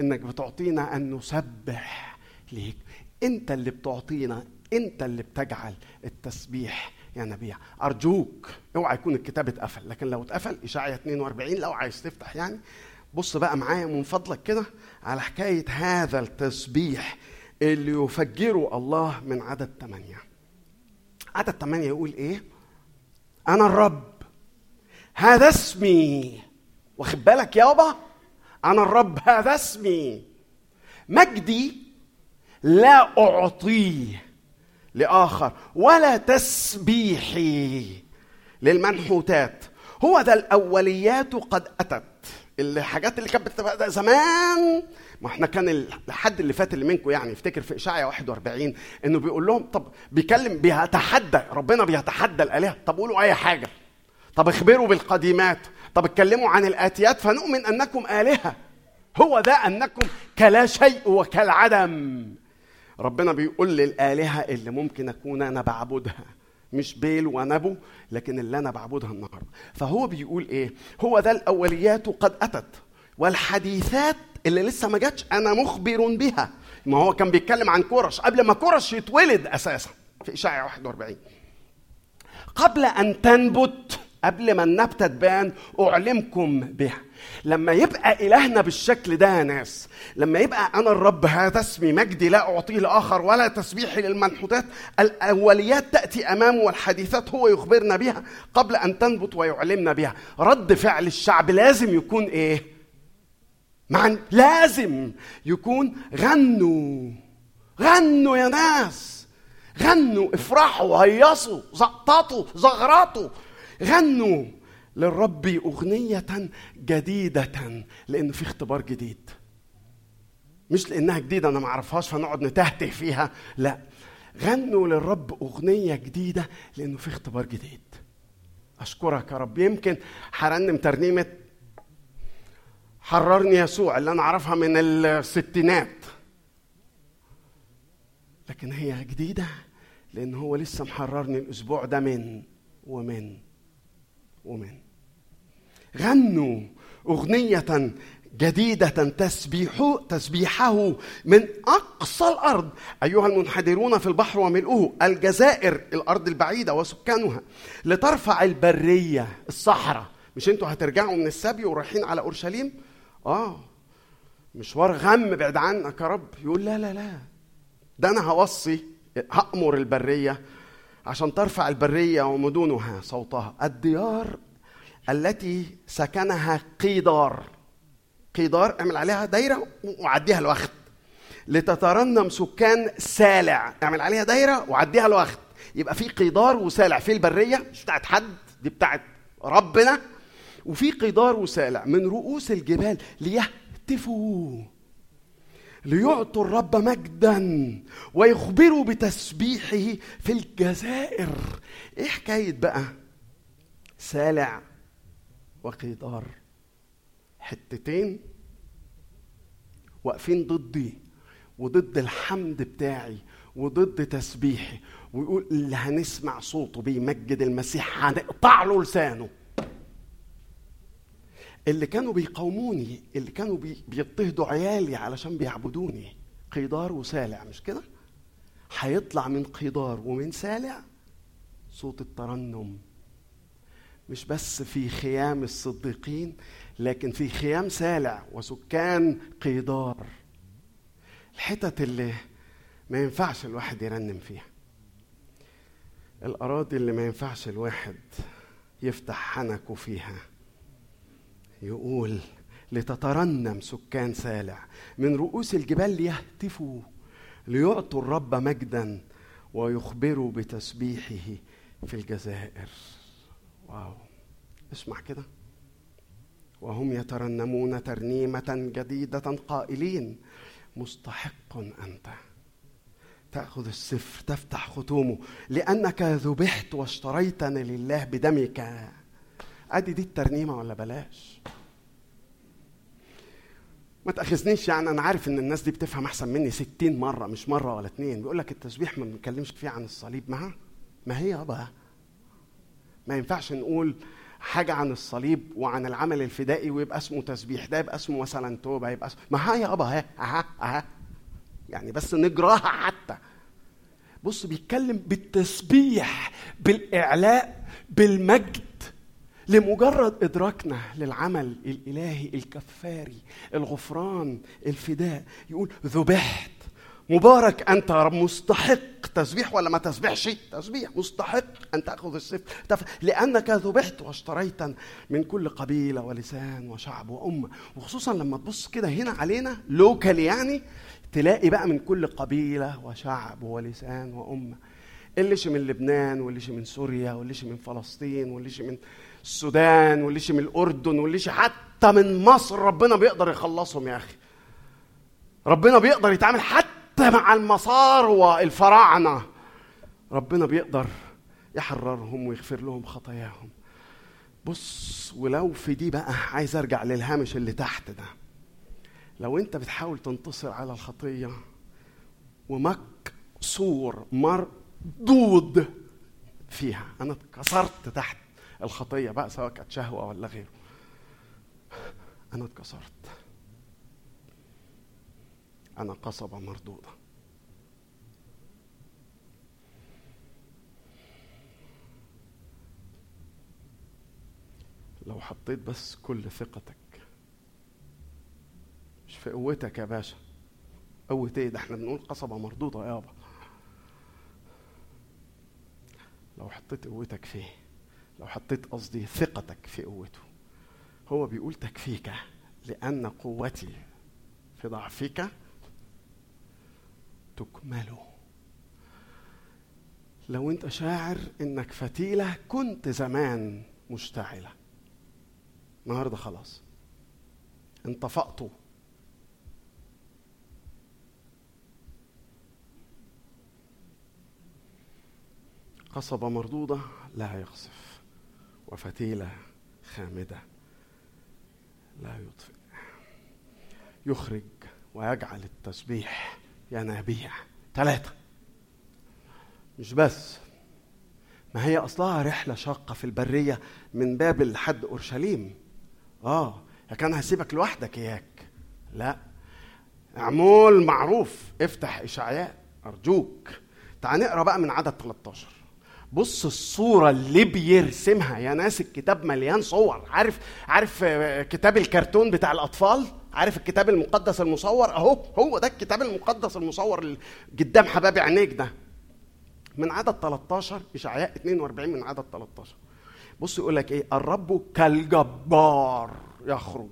إنك بتعطينا أن نسبح ليك. أنت اللي بتعطينا أنت اللي بتجعل التسبيح يا نبيع أرجوك أوعى يكون الكتاب اتقفل لكن لو اتقفل إشعيا 42 لو عايز تفتح يعني. بص بقى معايا من فضلك كده على حكاية هذا التسبيح اللي يفجره الله من عدد ثمانية عدد ثمانية يقول إيه؟ أنا الرب. هذا اسمي. واخد بالك يابا؟ أنا الرب هذا اسمي. مجدي لا أعطيه لآخر ولا تسبيحي للمنحوتات. هو ذا الأوليات قد أتت. الحاجات اللي كانت بتبقى زمان. ما إحنا كان الحد اللي فات اللي منكم يعني يفتكر في اشعيا 41 إنه بيقول لهم طب بيكلم بيتحدى ربنا بيتحدى الآلهة. طب قولوا أي حاجة. طب اخبروا بالقديمات. طب اتكلموا عن الآتيات فنؤمن أنكم آلهة. هو ده أنكم كلا شيء وكالعدم. ربنا بيقول للآلهة اللي ممكن أكون أنا بعبدها مش بيل ونبو لكن اللي أنا بعبدها النهارده. فهو بيقول إيه؟ هو ذا الأوليات قد أتت والحديثات اللي لسه ما جاتش أنا مخبر بها. ما هو كان بيتكلم عن كورش. قبل ما كورش يتولد أساسا في اشعيا 41 قبل أن تنبت قبل ما النبتة تبان أعلمكم بها. لما يبقى إلهنا بالشكل ده يا ناس لما يبقى أنا الرب هذا اسمي مجدي لا أعطيه لآخر ولا تسبيحي للمنحوتات الأوليات تأتي أمامه والحديثات هو يخبرنا بها قبل أن تنبت ويعلمنا بها. رد فعل الشعب لازم يكون إيه؟ مع لازم يكون غنوا غنوا يا ناس غنوا افرحوا هيصوا زقططوا زغرطوا. غنوا للرب أغنية جديدة لأن في اختبار جديد. مش لأنها جديدة أنا ما أعرفهاش فنقعد نتهته فيها. لا غنوا للرب أغنية جديدة لأنه في اختبار جديد. أشكرك يا رب. يمكن هرنم ترنيمة حررني يسوع اللي أنا أعرفها من الستينات. لكن هي جديدة لأن هو لسه محررني الأسبوع ده من ومن ومن. غنوا أغنية جديدة تسبيح تسبيحه من أقصى الأرض. أيها المنحدرون في البحر وملؤه الجزائر الأرض البعيدة وسكانها لترفع البرية الصحراء. مش أنتوا هترجعوا من السبي ورايحين على أورشليم؟ آه. مشوار غم بعد عنك يا رب. يقول لا لا لا. ده أنا هوصي هأمر البرية عشان ترفع البرية ومدنها صوتها. الديار التي سكنها قيدار. قيدار اعمل عليها دايرة وعديها الوقت. لتترنم سكان سالع. اعمل عليها دايرة وعديها الوقت. يبقى في قيدار وسالع. في البرية مش بتاعت حد دي بتاعت ربنا. وفي قيدار وسالع من رؤوس الجبال ليهتفوا. ليعطوا الرب مجدا ويخبروا بتسبيحه في الجزائر. إيه حكاية بقى؟ سالع وقيدار. حتتين واقفين ضدي وضد الحمد بتاعي وضد تسبيحي. ويقول اللي هنسمع صوته بيمجد المسيح هنقطع له لسانه. اللي كانوا بيقاوموني اللي كانوا بي بيضطهدوا عيالي علشان بيعبدوني. قيدار وسالع مش كده؟ هيطلع من قيدار ومن سالع صوت الترنم. مش بس في خيام الصديقين لكن في خيام سالع وسكان قيدار. الحتت اللي ما ينفعش الواحد يرنم فيها. الأراضي اللي ما ينفعش الواحد يفتح حنكه فيها. يقول لتترنم سكان سالع من رؤوس الجبال ليهتفوا ليعطوا الرب مجدا ويخبروا بتسبيحه في الجزائر. واو. اسمع كده. وهم يترنمون ترنيمة جديدة قائلين مستحق أنت. تأخذ السفر تفتح ختومه لأنك ذبحت واشتريتني لله بدمك. أدي دي الترنيمة ولا بلاش؟ ما تأخذنيش يعني أنا عارف إن الناس دي بتفهم أحسن مني ستين مرة مش مرة ولا اتنين. بيقول لك التسبيح ما بنتكلمش فيه عن الصليب. ما ما هي يابا؟ ما ينفعش نقول حاجة عن الصليب وعن العمل الفدائي ويبقى اسمه تسبيح ده يبقى اسمه مثلا توبة يبقى اسمه ما ها يابا؟ ها أها أها يعني بس نجراها حتى. بص بيتكلم بالتسبيح بالإعلاء بالمجد. لمجرد إدراكنا للعمل الإلهي الكفاري الغفران الفداء يقول ذبحت. مبارك أنت يا رب مستحق تسبيح ولا ما تسبحش؟ تسبيح مستحق أن تأخذ السيف تف... لأنك ذبحت واشتريت من كل قبيلة ولسان وشعب وأمة. وخصوصا لما تبص كده هنا علينا لوكال يعني تلاقي بقى من كل قبيلة وشعب ولسان وأمة. اللي من لبنان واللي من سوريا واللي من فلسطين واللي من السودان واللي من الأردن واللي حتى من مصر ربنا بيقدر يخلصهم يا أخي. ربنا بيقدر يتعامل حتى مع المصار والفراعنة. ربنا بيقدر يحررهم ويغفر لهم خطاياهم. بص ولو في دي بقى عايز أرجع للهامش اللي تحت ده. لو أنت بتحاول تنتصر على الخطية ومكسور مردود فيها أنا اتكسرت تحت. الخطية بقى سواء كانت شهوة ولا غيره. أنا اتكسرت. أنا قصبه مردودة. لو حطيت بس كل ثقتك مش في قوتك يا باشا. قوة إيه؟ ده إحنا بنقول قصبة مردودة يابا. لو حطيت قوتك فيه لو حطيت قصدي ثقتك في قوته هو بيقول تكفيك لأن قوتي في ضعفك تكمل. لو أنت شاعر إنك فتيلة كنت زمان مشتعلة. النهارده خلاص. انطفأتوا قصبة مردودة لا يقصف. وفتيلة خامدة لا يطفئ. يخرج ويجعل التسبيح ينابيع. ثلاثة مش بس. ما هي أصلها رحلة شاقة في البرية من بابل لحد أورشليم. آه يا كان هسيبك لوحدك إياك لا. أعمول معروف. افتح إشعياء أرجوك. تعال نقرأ بقى من عدد 13 بص الصورة اللي بيرسمها. يا ناس الكتاب مليان صور. عارف عارف آه، كتاب الكرتون بتاع الأطفال؟ عارف الكتاب المقدس المصور؟ أهو هو ده الكتاب المقدس المصور اللي قدام حباب عينيك ده. من عدد 13 إشعياء 42 من عدد 13 بص يقول لك إيه؟ الرب كالجبار يخرج.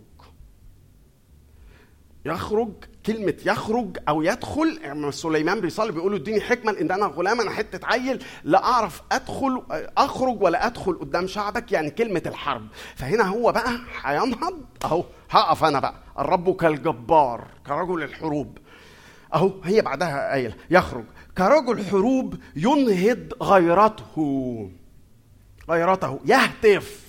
يخرج كلمة يخرج أو يدخل سليمان بيصلي بيقول له اديني حكمة إن أنا غلام أنا حتة عيل لا أعرف أدخل أخرج ولا أدخل قدام شعبك يعني كلمة الحرب. فهنا هو بقى هينهض. أهو هقف أنا بقى. الرب كالجبار كرجل الحروب. أهو هي بعدها قايلة. يخرج. كرجل حروب ينهض غيرته. غيرته. يهتف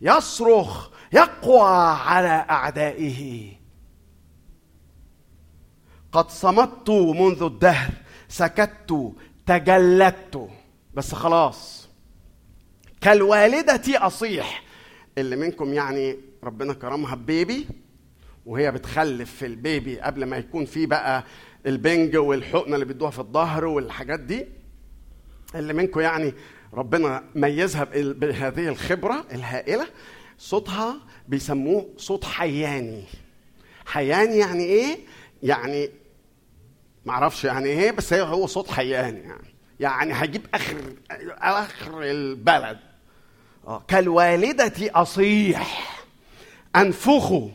يصرخ يقوى على أعدائه. قد صمت منذ الدهر سكت تجلدت. بس خلاص. كالوالدة أصيح اللي منكم يعني ربنا كرمها ببيبي وهي بتخلف في البيبي قبل ما يكون في بقى البنج والحقنة اللي بيدوها في الظهر والحاجات دي. اللي منكم يعني ربنا ميزها بهذه الخبرة الهائلة. صوتها بيسموه صوت حياني. حياني يعني إيه؟ يعني معرفش يعني إيه بس هي هو صوت حياني يعني. يعني هجيب آخر آخر البلد. آه. كالوالدة أصيح. أنفخوا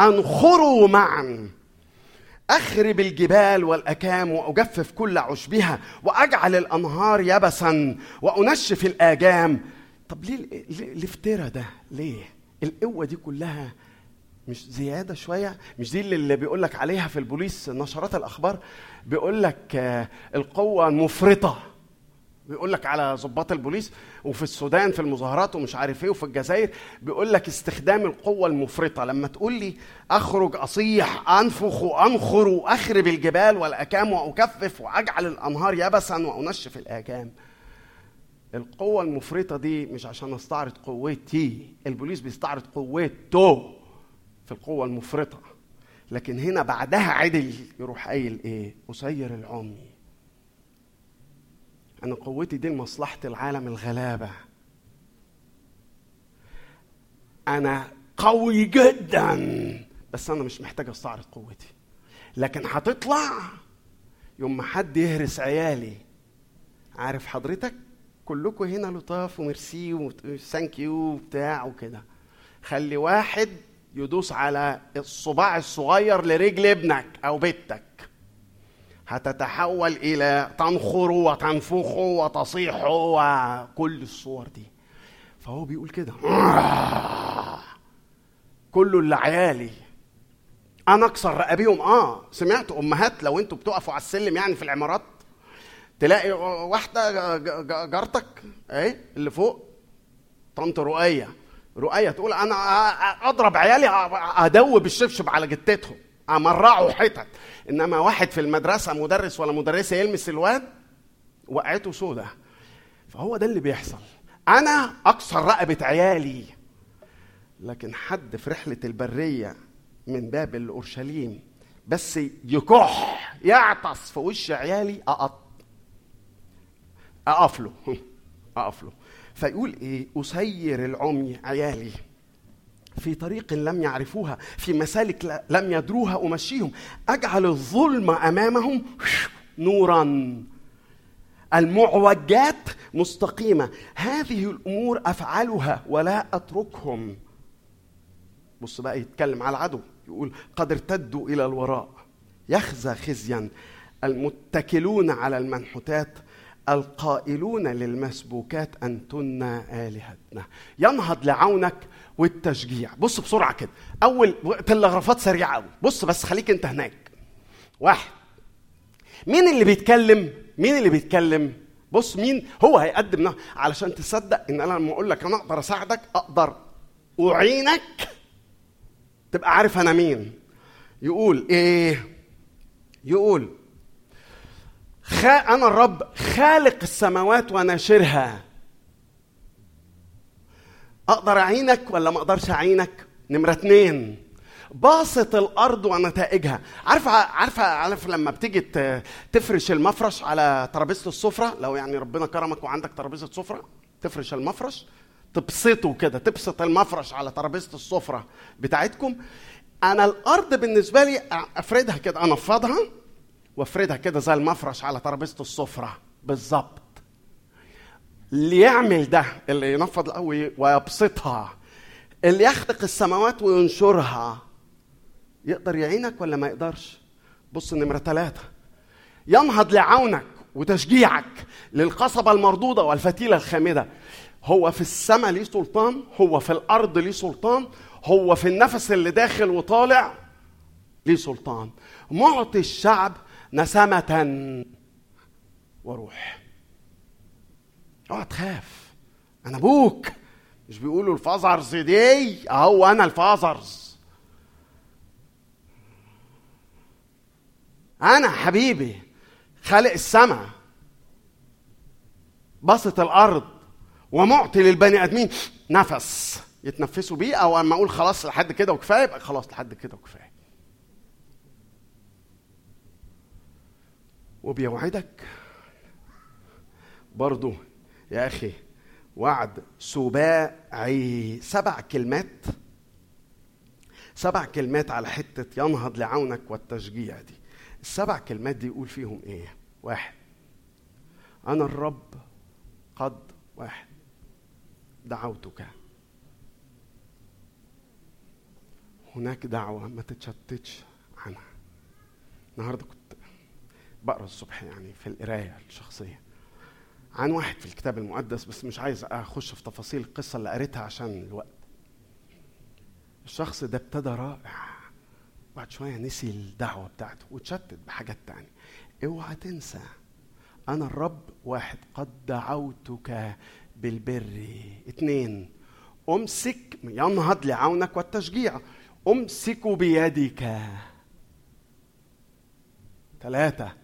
أنخروا معا. أخرب الجبال والأكام وأجفف كل عشبها وأجعل الأنهار يبسا وأنشف الآجام. طب ليه ليه- الافتراء ده؟ ليه؟ القوة دي كلها مش زيادة شوية مش دي اللي- بيقول لك عليها في البوليس نشرات الأخبار؟ بيقول لك آه، القوة المفرطة. بيقول لك على ضباط البوليس وفي السودان في المظاهرات ومش عارف إيه وفي الجزائر بيقول لك استخدام القوة المفرطة. لما تقول لي أخرج أصيح أنفخ وأنخر وأخرب الجبال والأكام وأكفف وأجعل الأنهار يبسا وأنشف الآكام. القوة المفرطة دي مش عشان أستعرض قوتي البوليس بيستعرض قوته. في القوة المفرطة. لكن هنا بعدها عدل يروح قايل إيه؟ أسير العمي. أنا قوتي دي لمصلحة العالم الغلابة. أنا قوي جدا بس أنا مش محتاج أستعرض قوتي. لكن هتطلع يوم ما حد يهرس عيالي. عارف حضرتك؟ كلكم هنا لطاف وميرسي وثانك يو وبتاع وكده. خلي واحد يدوس على الصباع الصغير لرجل ابنك أو بنتك. هتتحول إلى تنخر وتنفخ وتصيح وكل الصور دي. فهو بيقول كده كله اللي عيالي أنا أكسر رقابيهم آه سمعت أمهات لو أنتوا بتقفوا على السلم يعني في العمارات تلاقي واحدة جارتك اهي اللي فوق طنط رؤيه رؤية تقول أنا أ- أ- أضرب عيالي أ- أدوب الشبشب على جتتهم أمرعه حتت. إنما واحد في المدرسة مدرس ولا مدرسة يلمس الواد وقعته سودة. فهو ده اللي بيحصل. أنا اكسر رقبة عيالي. لكن حد في رحلة البرية من بابل لاورشليم بس يكح يعطس في وش عيالي أقط. اقف له <laughs> اقف له فيقول إيه؟ أسير العمي عيالي. في طريق لم يعرفوها في مسالك لم يدروها أمشيهم. أجعل الظلم أمامهم نورا. المعوجات مستقيمة. هذه الأمور أفعلها ولا أتركهم. بص بقى يتكلم على العدو. يقول قد ارتدوا إلى الوراء. يخزى خزيا. المتكلون على المنحوتات القائلون للمسبوكات انتن آلهتنا. ينهض لعونك والتشجيع. بص بسرعة كده. أول تلغرافات سريعة قوي بص بس خليك أنت هناك. واحد. مين اللي بيتكلم؟ مين اللي بيتكلم؟ بص مين هو هيقدم علشان تصدق إن أنا لما أقول لك أنا أقدر أساعدك أقدر أعينك تبقى عارف أنا مين. يقول إيه؟ يقول أنا الرب خالق السماوات وناشرها. أقدر أعينك ولا ما أقدرش أعينك؟ نمرة اتنين. باسط الأرض ونتائجها. عارفه عارفه عارف لما بتيجي تفرش المفرش على ترابيزة السفرة؟ لو يعني ربنا كرمك وعندك ترابيزة سفرة تفرش المفرش تبسطه كده تبسط المفرش على ترابيزة السفرة بتاعتكم. أنا الأرض بالنسبة لي أفردها كده أنفضها. وافردها كده زي المفرش على ترابيزة السفرة. بالظبط. اللي يعمل ده اللي ينفض القوي ويبسطها اللي يخلق السماوات وينشرها يقدر يعينك ولا ما يقدرش؟ بص نمرة ثلاثة ينهض لعونك وتشجيعك للقصبة المردودة والفتيلة الخامدة. هو في السماء ليه سلطان هو في الأرض ليه سلطان هو في النفس اللي داخل وطالع ليه سلطان. معطي الشعب نسمة وروح. اوعى تخاف. أنا أبوك. مش بيقولوا الفازرز دي؟ أهو أنا الفازرز. أنا حبيبي خالق السماء بسط الأرض ومعطي للبني آدمين نفس. يتنفسوا بيه أو أما أقول خلاص لحد كده وكفاية يبقى خلاص لحد كده وكفاية. وبيوعدك. برضو يا أخي وعد سباعي سبع كلمات سبع كلمات على حتة ينهض لعونك والتشجيع دي. السبع كلمات دي يقول فيهم إيه؟ واحد. أنا الرب قد واحد. دعوتك. هناك دعوة ما تتشتتش عنها. النهاردة كنت بقرا الصبح يعني في القراية الشخصية. عن واحد في الكتاب المقدس بس مش عايز اخش في تفاصيل القصة اللي قريتها عشان الوقت. الشخص ده ابتدى رائع. بعد شوية نسي الدعوه بتاعته واتشتت بحاجات تانية. اوعى تنسى أنا الرب واحد قد دعوتك بالبر. اثنين أمسك ينهض لعونك والتشجيع. أمسك بيدك. ثلاثة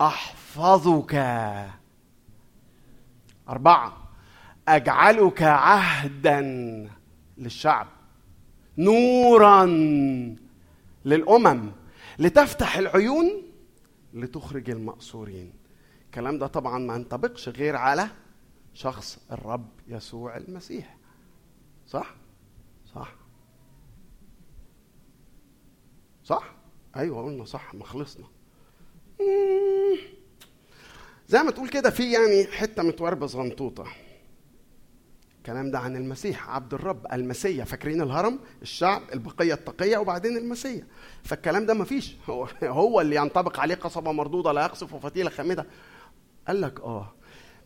أحفظك. أربعة. أجعلك عهدا للشعب نورا للأمم لتفتح العيون لتخرج المأسورين. الكلام ده طبعا ما ينطبقش غير على شخص الرب يسوع المسيح. صح؟ صح. صح؟ أيوه قلنا صح ما خلصنا. زي ما تقول كده في يعني حتة متوربة صغنطوطه الكلام ده عن المسيح عبد الرب المسيا فاكرين الهرم؟ الشعب البقية التقية وبعدين المسيا فالكلام ده مفيش. <laughs> هو هو اللي ينطبق عليه قصبة مردودة لا يقصف وفتيلة خامدة. قال لك آه.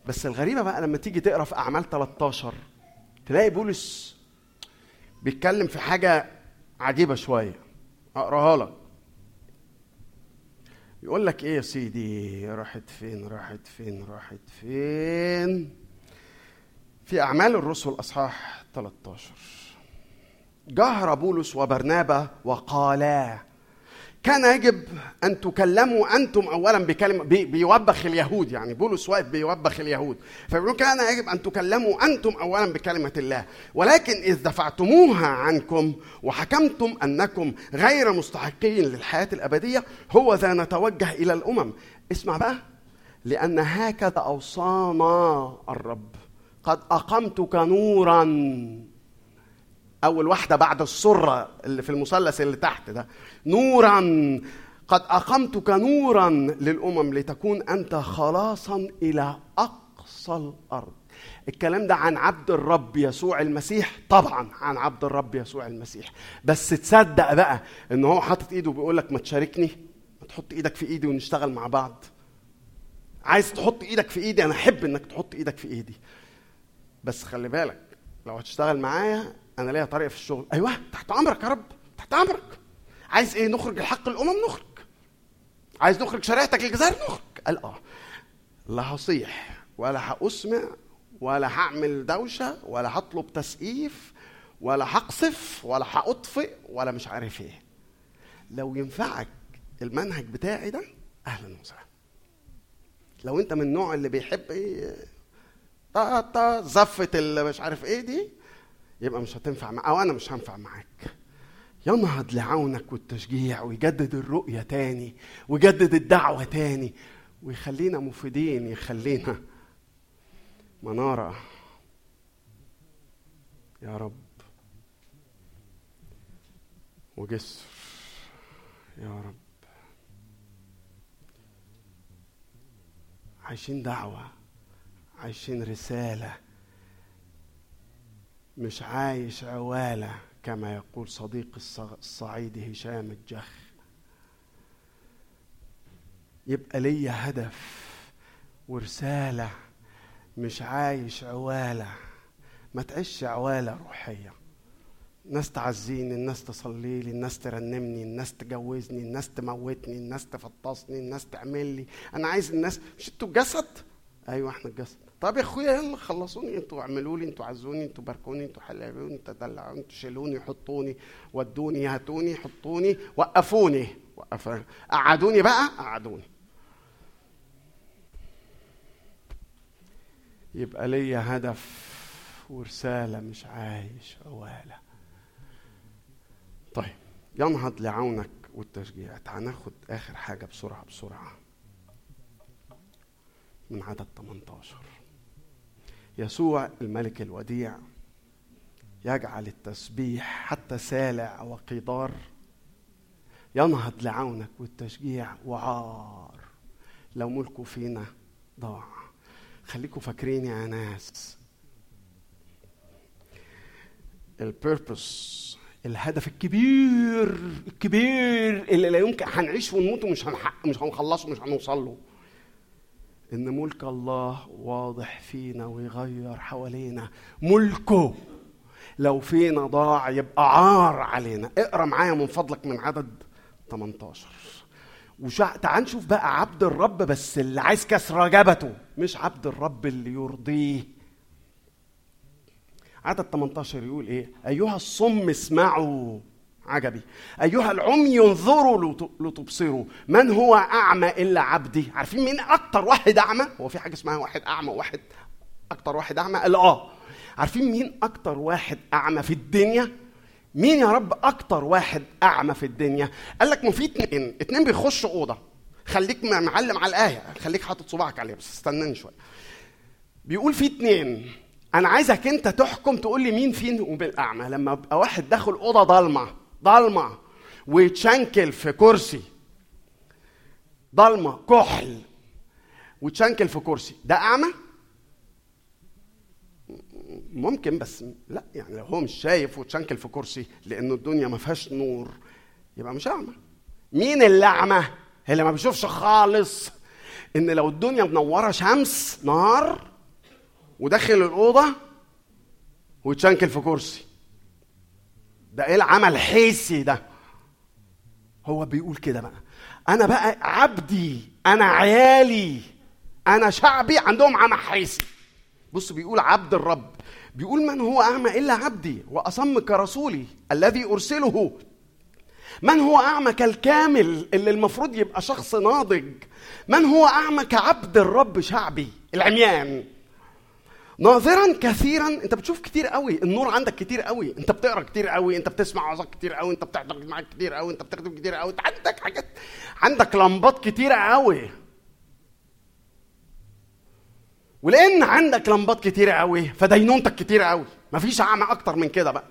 بس الغريبة بقى لما تيجي تقرأ في أعمال 13 تلاقي بولس بيتكلم في حاجة عجيبة شوية. أقراها لك. يقول لك إيه يا سيدي؟ راحت فين؟ راحت فين؟ راحت فين؟ في أعمال الرسل أصحاح 13 جهر بولس وبرنابا وقالا كان يجب أن تكلموا أنتم اولا بكلمه بي بيوبخ اليهود يعني بولس واقف بيوبخ اليهود. فبيقولون كان يجب أن تكلموا أنتم اولا بكلمة الله. ولكن إذ دفعتموها عنكم وحكمتم أنكم غير مستحقين للحياة الأبدية هو ذا نتوجه إلى الأمم. اسمع بقى. لأن هكذا أوصانا الرب. قد أقمتك نورا. أول واحدة بعد السرة اللي في المثلث اللي تحت ده. نورا قد أقمتك نورا للأمم لتكون أنت خلاصا إلى أقصى الأرض. الكلام ده عن عبد الرب يسوع المسيح؟ طبعا عن عبد الرب يسوع المسيح. بس تصدق بقى إن هو حاطط إيده وبيقول لك ما تشاركني ما تحط إيدك في إيدي ونشتغل مع بعض. عايز تحط إيدك في إيدي؟ أنا أحب إنك تحط إيدك في إيدي. بس خلي بالك لو هتشتغل معايا أنا ليا طريقة في الشغل. أيوه. تحت أمرك يا رب تحت أمرك. عايز إيه؟ نخرج الحق الأمم نخرج. عايز نخرج شريعتك للجزائر نخرج. قال آه. لا هصيح ولا هأسمع ولا هعمل دوشة ولا هطلب تسقيف ولا هقصف ولا هأطفئ ولا مش عارف إيه. لو ينفعك المنهج بتاعي ده أهلا وسهلا. لو أنت من النوع اللي بيحب إيه طا طا زفة اللي مش عارف إيه دي يبقى مش هتنفع مع أو أنا مش هنفع معاك. ينهض لعونك والتشجيع ويجدد الرؤية تاني ويجدد الدعوة تاني ويخلينا مفيدين يخلينا منارة. يا رب. وجسر. يا رب. عايشين دعوة عايشين رسالة. مش عايش عوالة كما يقول صديق الصعيد هشام الجخ. يبقى ليا هدف ورسالة مش عايش عوالة. ما تعيش عوالة روحية. الناس تعزيني الناس تصلي لي الناس ترنمني الناس تجوزني الناس تموتني الناس تفطسني الناس تعمل لي أنا عايز الناس مش أنتوا الجسد أيوه إحنا الجسد. طب يا اخويا يلا خلصوني. أنتوا اعملوا لي أنتوا عزوني أنتوا باركوني أنتوا حللوني أنتوا دلعوني أنتوا شيلوني حطوني ودوني هاتوني حطوني وقفوني. وقف قعدوني بقى قعدوني. يبقى ليا هدف ورسالة مش عايش عواله طيب ينهض لعونك والتشجيع. هناخد آخر حاجة بسرعة بسرعة. من عدد 18 يسوع الملك الوديع يجعل التسبيح حتى سالع وقدار ينهض لعونك والتشجيع وعار. لو ملكه فينا ضاع. خليكم فاكرين يا ناس. البيربس الهدف الكبير الكبير اللي لا يمكن هنعيش ونموت ومش هنحقق مش هنخلصه مش هنوصل له إن ملك الله واضح فينا ويغير حوالينا. ملكه! لو فينا ضاع يبقى عار علينا. اقرأ معايا من فضلك من عدد 18 وشع... تعال نشوف بقى عبد الرب بس اللي عايز كسر جبته مش عبد الرب اللي يرضيه. عدد 18 يقول إيه؟ أيها الصم اسمعوا. عجبي. أيها العمي انظروا لت- لتبصروا. من هو أعمى إلا عبدي عارفين مين أكتر واحد أعمى؟ هو في حاجة اسمها واحد أعمى وواحد أكتر واحد أعمى؟ قال آه. عارفين مين أكتر واحد أعمى في الدنيا؟ مين يا رب أكتر واحد أعمى في الدنيا؟ قال لك ما في اتنين. اتنين بيخشوا أوضة. خليك معلم على الآية. خليك حاطط صباعك عليها بس استناني شوية. بيقول في اتنين. أنا عايزك أنت تحكم تقول لي مين فيهم بالاعمى لما أبقى واحد داخل أوضة ضلمة. ضلمه ويتشنكل في كرسي ضلمه كحل وتشنكل في كرسي ده اعمى ممكن بس لا يعني لو هو مش شايف وتشنكل في كرسي لأنه الدنيا ما فيهاش نور يبقى مش اعمى مين اللي اعمى اللي ما بيشوفش خالص ان لو الدنيا منوره شمس نهار وداخل الاوضه ويتشنكل في كرسي ده إيه العمل الحسي ده؟ هو بيقول كده بقى. أنا بقى عبدي أنا عيالي أنا شعبي عندهم عمى حسي بص بيقول عبد الرب. بيقول من هو أعمى إلا عبدي؟ وأصم كرسولي الذي أرسله. من هو أعمى كالكامل اللي المفروض يبقى شخص ناضج؟ من هو أعمى كعبد الرب شعبي؟ العميان. ناظرا كثيرا. أنت بتشوف كتير قوي. النور عندك كتير قوي. أنت بتقرأ كتير قوي. أنت بتسمع عظات كتير قوي. أنت بتحضر معاك كتير قوي. أنت بتخدم كتير قوي. انت عندك حاجات. عندك لمبات كتير قوي. ولأن عندك لمبات كتير قوي فدينونتك كتير قوي. مفيش أعمى أكتر من كده بقى.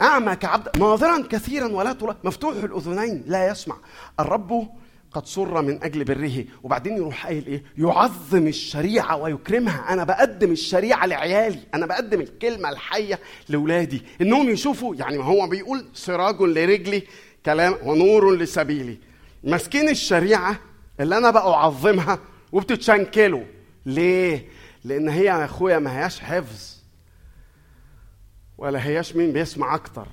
أعمى كعبد. ناظرا كثيرا ولا ترى. مفتوح الأذنين. لا يسمع. الرب قد سر من أجل بره. وبعدين يروح قايل إيه؟ يعظم الشريعة ويكرمها. أنا بقدم الشريعة لعيالي. أنا بقدم الكلمة الحية لاولادي إنهم يشوفوا يعني ما هو بيقول سراج لرجلي كلام ونور لسبيلي. ماسكين الشريعة اللي أنا بقى أعظمها وبتتشنكلوا. ليه؟ لأن هي يا أخويا ما هياش حفظ ولا هياش مين بيسمع أكتر.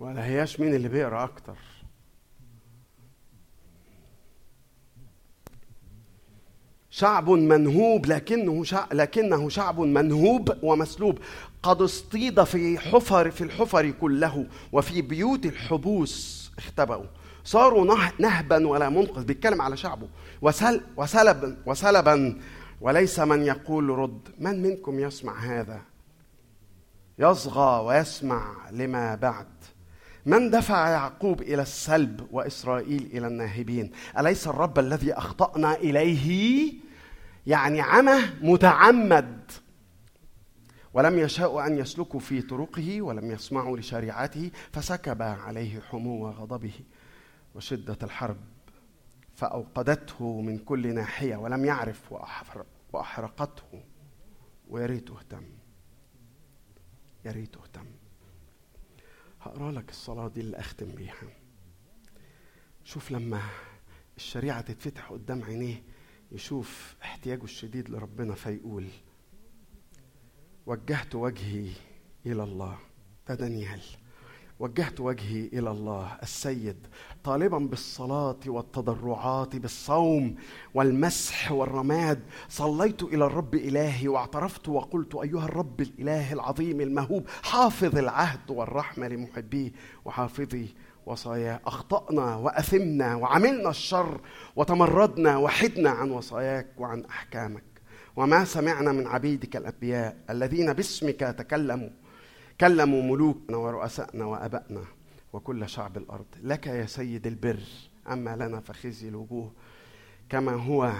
ولا هياش مين اللي بيقرأ أكتر. شعب منهوب لكنه شعب لكنه شعب منهوب ومسلوب. قد اصطيد في حفر في الحفر كله وفي بيوت الحبوس اختبأوا. صاروا نه- نهبا ولا منقذ. بيتكلم على شعبه. وسل وسلبا وسلبا. وليس من يقول رد. من منكم يسمع هذا؟ يصغى ويسمع لما بعد. من دفع يعقوب إلى السلب وإسرائيل إلى الناهبين؟ أليس الرب الذي أخطأنا إليه يعني عمى متعمد؟ ولم يشاءوا أن يسلكوا في طرقه ولم يسمعوا لشريعته فسكب عليه حمو غضبه وشدة الحرب فأوقدته من كل ناحية ولم يعرف وأحر- وأحرقته. ويا ريته اهتم يا ريته اهتم هقرا لك الصلاة دي اللي أختم بيها. شوف لما الشريعة تتفتح قدام عينيه يشوف احتياجه الشديد لربنا فيقول وجهت وجهي إلى الله ده دانيال وجهت وجهي إلى الله السيد طالبا بالصلاة والتضرعات بالصوم والمسح والرماد. صليت إلى الرب إلهي واعترفت وقلت أيها الرب الإله العظيم المهوب حافظ العهد والرحمة لمحبيه وحافظي وصاياه. أخطأنا وأثمنا وعملنا الشر وتمردنا وحدنا عن وصاياك وعن أحكامك. وما سمعنا من عبيدك الأنبياء الذين باسمك تكلموا. كلموا ملوكنا ورؤسائنا وآبائنا وكل شعب الأرض. لك يا سيد البر أما لنا فخزي الوجوه كما هو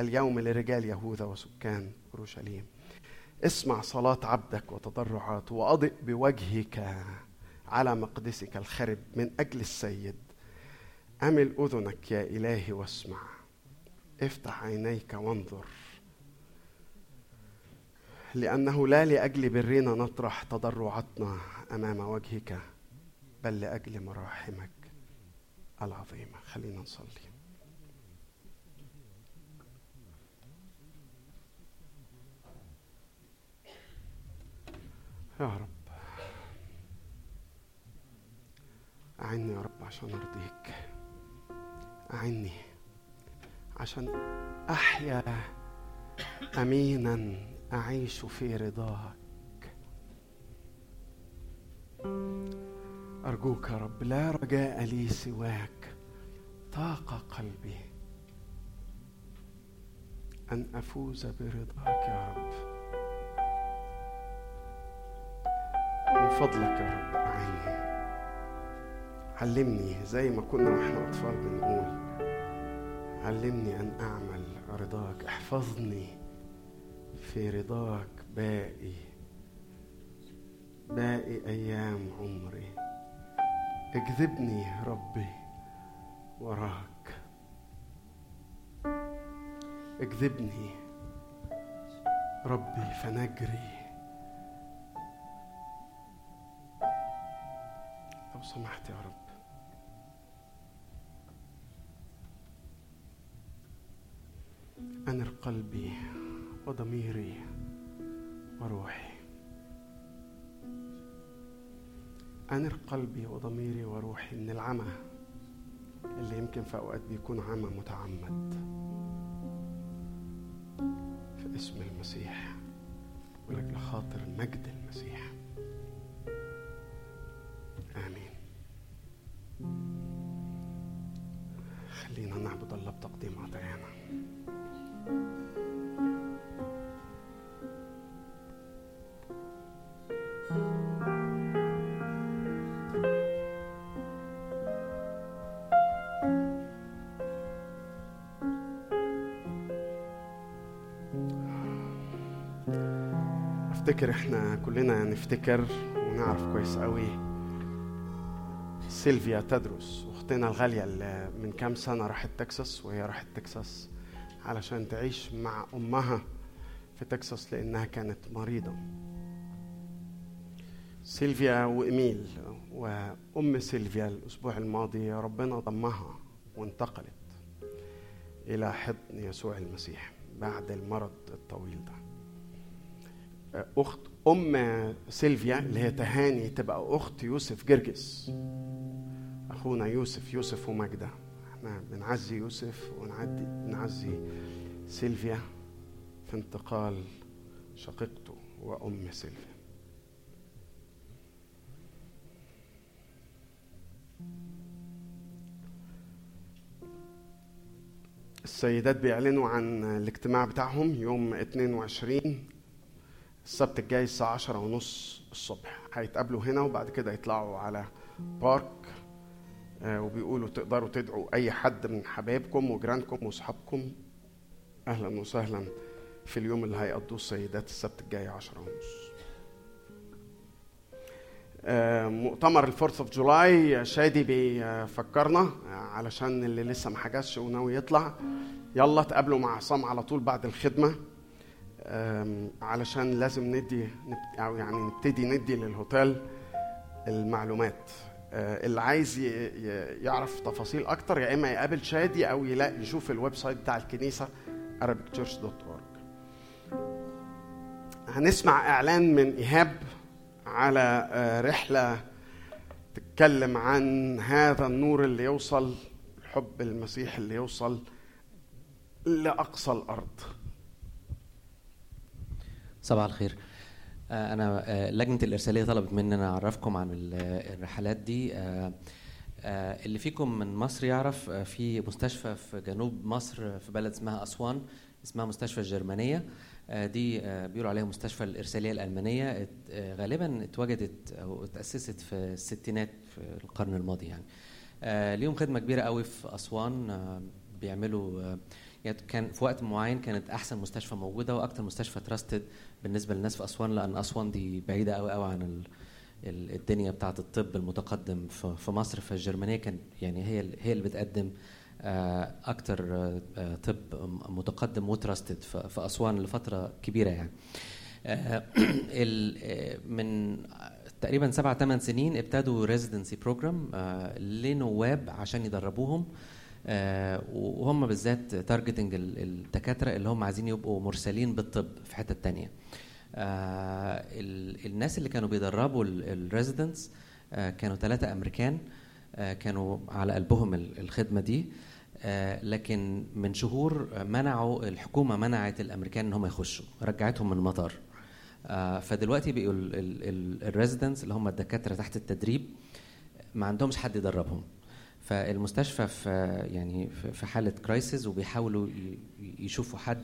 اليوم لرجال يهوذا وسكان أورشليم. اسمع صلاة عبدك وتضرعاته وأضئ بوجهك على مقدسك الخرب من أجل السيد. أمل أذنك يا إلهي واسمع. افتح عينيك وانظر. لأنه لا لأجل برنا نطرح تضرعاتنا أمام وجهك بل لأجل مراحمك العظيمة. خلينا نصلي. يا رب أعني يا رب عشان أرضيك. أعني عشان أحيا أمينا أعيش في رضاك. أرجوك يا رب لا رجاء لي سواك. طاق قلبي أن أفوز برضاك يا رب. من فضلك يا رب أعني علمني زي ما كنا وإحنا أطفال بنقول. علمني أن أعمل رضاك. احفظني. في رضاك باقي باقي أيام عمري. اجذبني ربي وراك. اجذبني ربي فنجري. لو سمحت يا رب. أنر قلبي. وضميري وروحي. أنر قلبي وضميري وروحي من العمى اللي يمكن في أوقات بيكون عمى متعمد في اسم المسيح ولأجل خاطر مجد المسيح. آمين. خلينا نعبد الله بتقديم عطايانا. افتكر إحنا كلنا نفتكر ونعرف كويس قوي سيلفيا تادرس أختنا الغالية اللي من كام سنة راحت تكساس وهي راحت تكساس علشان تعيش مع أمها في تكساس لأنها كانت مريضة. سيلفيا وإيميل وأم سيلفيا الأسبوع الماضي ربنا ضمها وانتقلت إلى حضن يسوع المسيح بعد المرض الطويل ده. أخت أم سيلفيا اللي هي تهاني تبقى أخت يوسف جرجس. أخونا يوسف يوسف وماجدة. إحنا بنعزي يوسف ونعزي بنعزي سيلفيا في انتقال شقيقته وأم سيلفيا. السيدات بيعلنوا عن الاجتماع بتاعهم يوم 22 السبت الجاي الساعة 10 ونص الصبح. هيتقابلوا هنا وبعد كده يطلعوا على بارك آه، وبيقولوا تقدروا تدعوا أي حد من حبايبكم وجيرانكم وأصحابكم أهلا وسهلا في اليوم اللي هيقضوه السيدات السبت الجاي 10 ونص. آه، مؤتمر الفورث أوف جولاي شادي بيفكرنا آه، علشان اللي لسه ما حجزش وناوي يطلع. يلا تقابلوا مع عصام على طول بعد الخدمة. علشان لازم ندي أو يعني نبتدي ندي للهوتيل المعلومات. آه، اللي عايز يعرف تفاصيل أكتر يا إما يقابل شادي أو يلاقي يشوف ال website بتاع الكنيسة arabicchurch.org هنسمع إعلان من إيهاب على آه، رحلة تتكلم عن هذا النور اللي يوصل حب المسيح اللي يوصل لأقصى الأرض. صباح الخير. آه، أنا آه، لجنة الإرسالية طلبت مني أن أعرفكم عن ال- الرحلات دي. آه، آه، اللي فيكم من مصر يعرف آه، في مستشفى في جنوب مصر في بلد اسمها أسوان اسمها مستشفى الجرمانية. آه، دي آه، بيقولوا عليها مستشفى ات- آه، غالبا اتوجدت أو اتأسست في الستينات في القرن الماضي يعني. آه، ليهم خدمة كبيرة قوي في أسوان. آه، بيعملوا آه، يعني كان في وقت معين كانت أحسن مستشفى موجودة وأكتر مستشفى تراستد بالنسبة للناس في أسوان لأن أسوان دي بعيدة قوي قوي عن ال ال- الدنيا بتاعة الطب المتقدم. في مصر فالجرمانيه كان يعني هي هي اللي بتقدم آه، أكتر آه، طب متقدم وتراستد في أسوان لفترة كبيرة يعني. آه، <clears throat> من تقريبا سبع ثمان سنين ابتدوا residency program لنواب عشان يدربوهم. وهم بالذات targeting الدكاترة اللي هم عايزين يبقوا مرسلين بالطب في حتة تانية. آه، ال- الناس اللي كانوا بيدربوا ال residents كانوا ثلاثة أمريكان آه، كانوا على قلبهم ال- الخدمة دي. آه، لكن من شهور آه، منعوا الحكومة منعت الأمريكان إن هم يخشوا رجعتهم من المطار. آه، فدلوقتي بقوا ال residents اللي هم الدكاترة تحت التدريب ما عندهمش حد يدربهم. فالمستشفى في يعني في- حالة crisis وبيحاولوا يشوفوا حد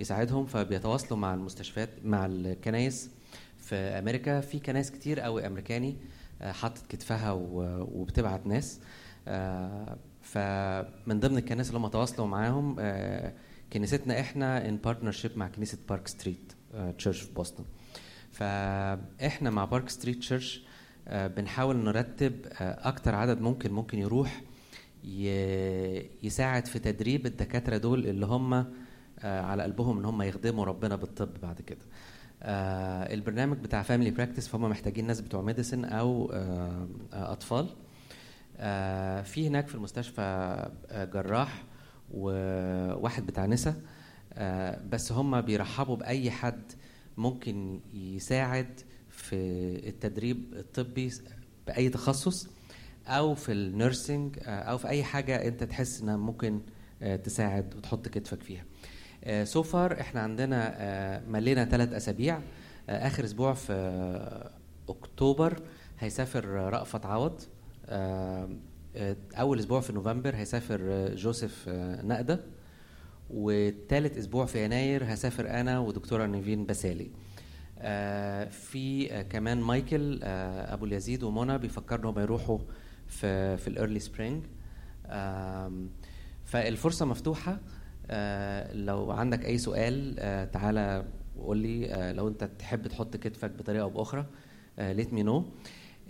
يساعدهم فبيتواصلوا مع المستشفيات مع الكنايس في أمريكا. في كنايس كتير قوي أمريكاني آه، حاطط كتفها وبتبعت ناس. آه، فمن ضمن الكنائس اللي هم تواصلوا معاهم آه، كنيستنا إحنا in partnership مع كنيسة Park Street Church في بوسطن فإحنا مع Park Street Church بنحاول نرتب آه، أكتر عدد ممكن ممكن يروح يساعد في تدريب الدكاترة دول اللي هم آه، على قلبهم إن هم يخدموا ربنا بالطب بعد كده. آه، البرنامج بتاع family practice فهم محتاجين ناس بتوع medicine أو آه، آه، أطفال. آه، في هناك في المستشفى آه، جراح وواحد بتاع نسا. آه، بس هم بيرحبوا بأي حد ممكن يساعد في التدريب الطبي بأي تخصص أو في ال nursing آه، أو في أي حاجة أنت تحس إنها ممكن آه، تساعد وتحط كتفك فيها. so far إحنا عندنا آه، ملينا ثلاث أسابيع. آه، آخر أسبوع في آه، أكتوبر هيسافر رأفت عوض. آه، آه، أول أسبوع في نوفمبر هيسافر آه، جوزيف آه، نقدة. والثالث أسبوع في يناير هسافر أنا ودكتورة نيفين بسالي. آه، في آه، كمان مايكل آه، أبو اليزيد ومنى بيفكروا انهم يروحوا في في ال early spring. فالفرصة مفتوحة. آه، لو عندك أي سؤال آه، تعالى وقول لي آه، لو أنت تحب تحط كتفك بطريقة أو بأخرى let me know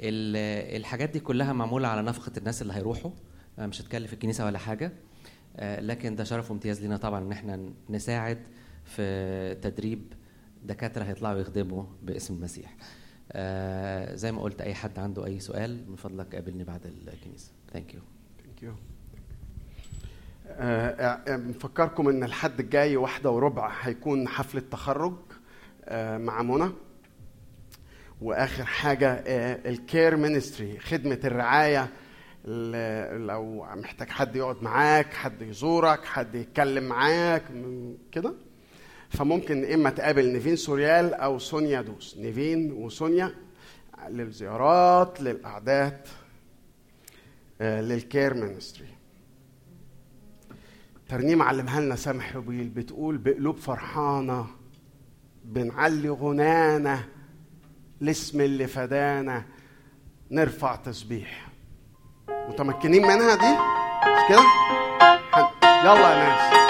الحاجات دي كلها معمولة على نفقة الناس اللي هيروحوا. آه، مش هتكلف الكنيسة ولا حاجة. آه، لكن ده شرف وامتياز لينا طبعا إن إحنا نساعد في تدريب دكاترة هيطلعوا يخدموا باسم المسيح. آه، زي ما قلت أي حد عنده أي سؤال من فضلك قابلني بعد الكنيسة. thank you thank you بنفكركم إن الحد الجاي واحدة وربع هيكون حفلة تخرج آه، مع منى. وآخر حاجة آه، ال care ministry خدمة الرعاية لو محتاج حد يقعد معاك حد يزورك حد يتكلم معاك كده؟ فممكن إما تقابل نيفين سوريال أو سونيا دوس. نيفين وسونيا للزيارات للأعداد آه، للكير مينستري ترنيمة علمها لنا سامح ربيل بتقول بقلوب فرحانة بنعلي غنانا الاسم اللي فدانا نرفع تسبيح. متمكنين منها دي؟ مش كده؟ يلا يا ناس.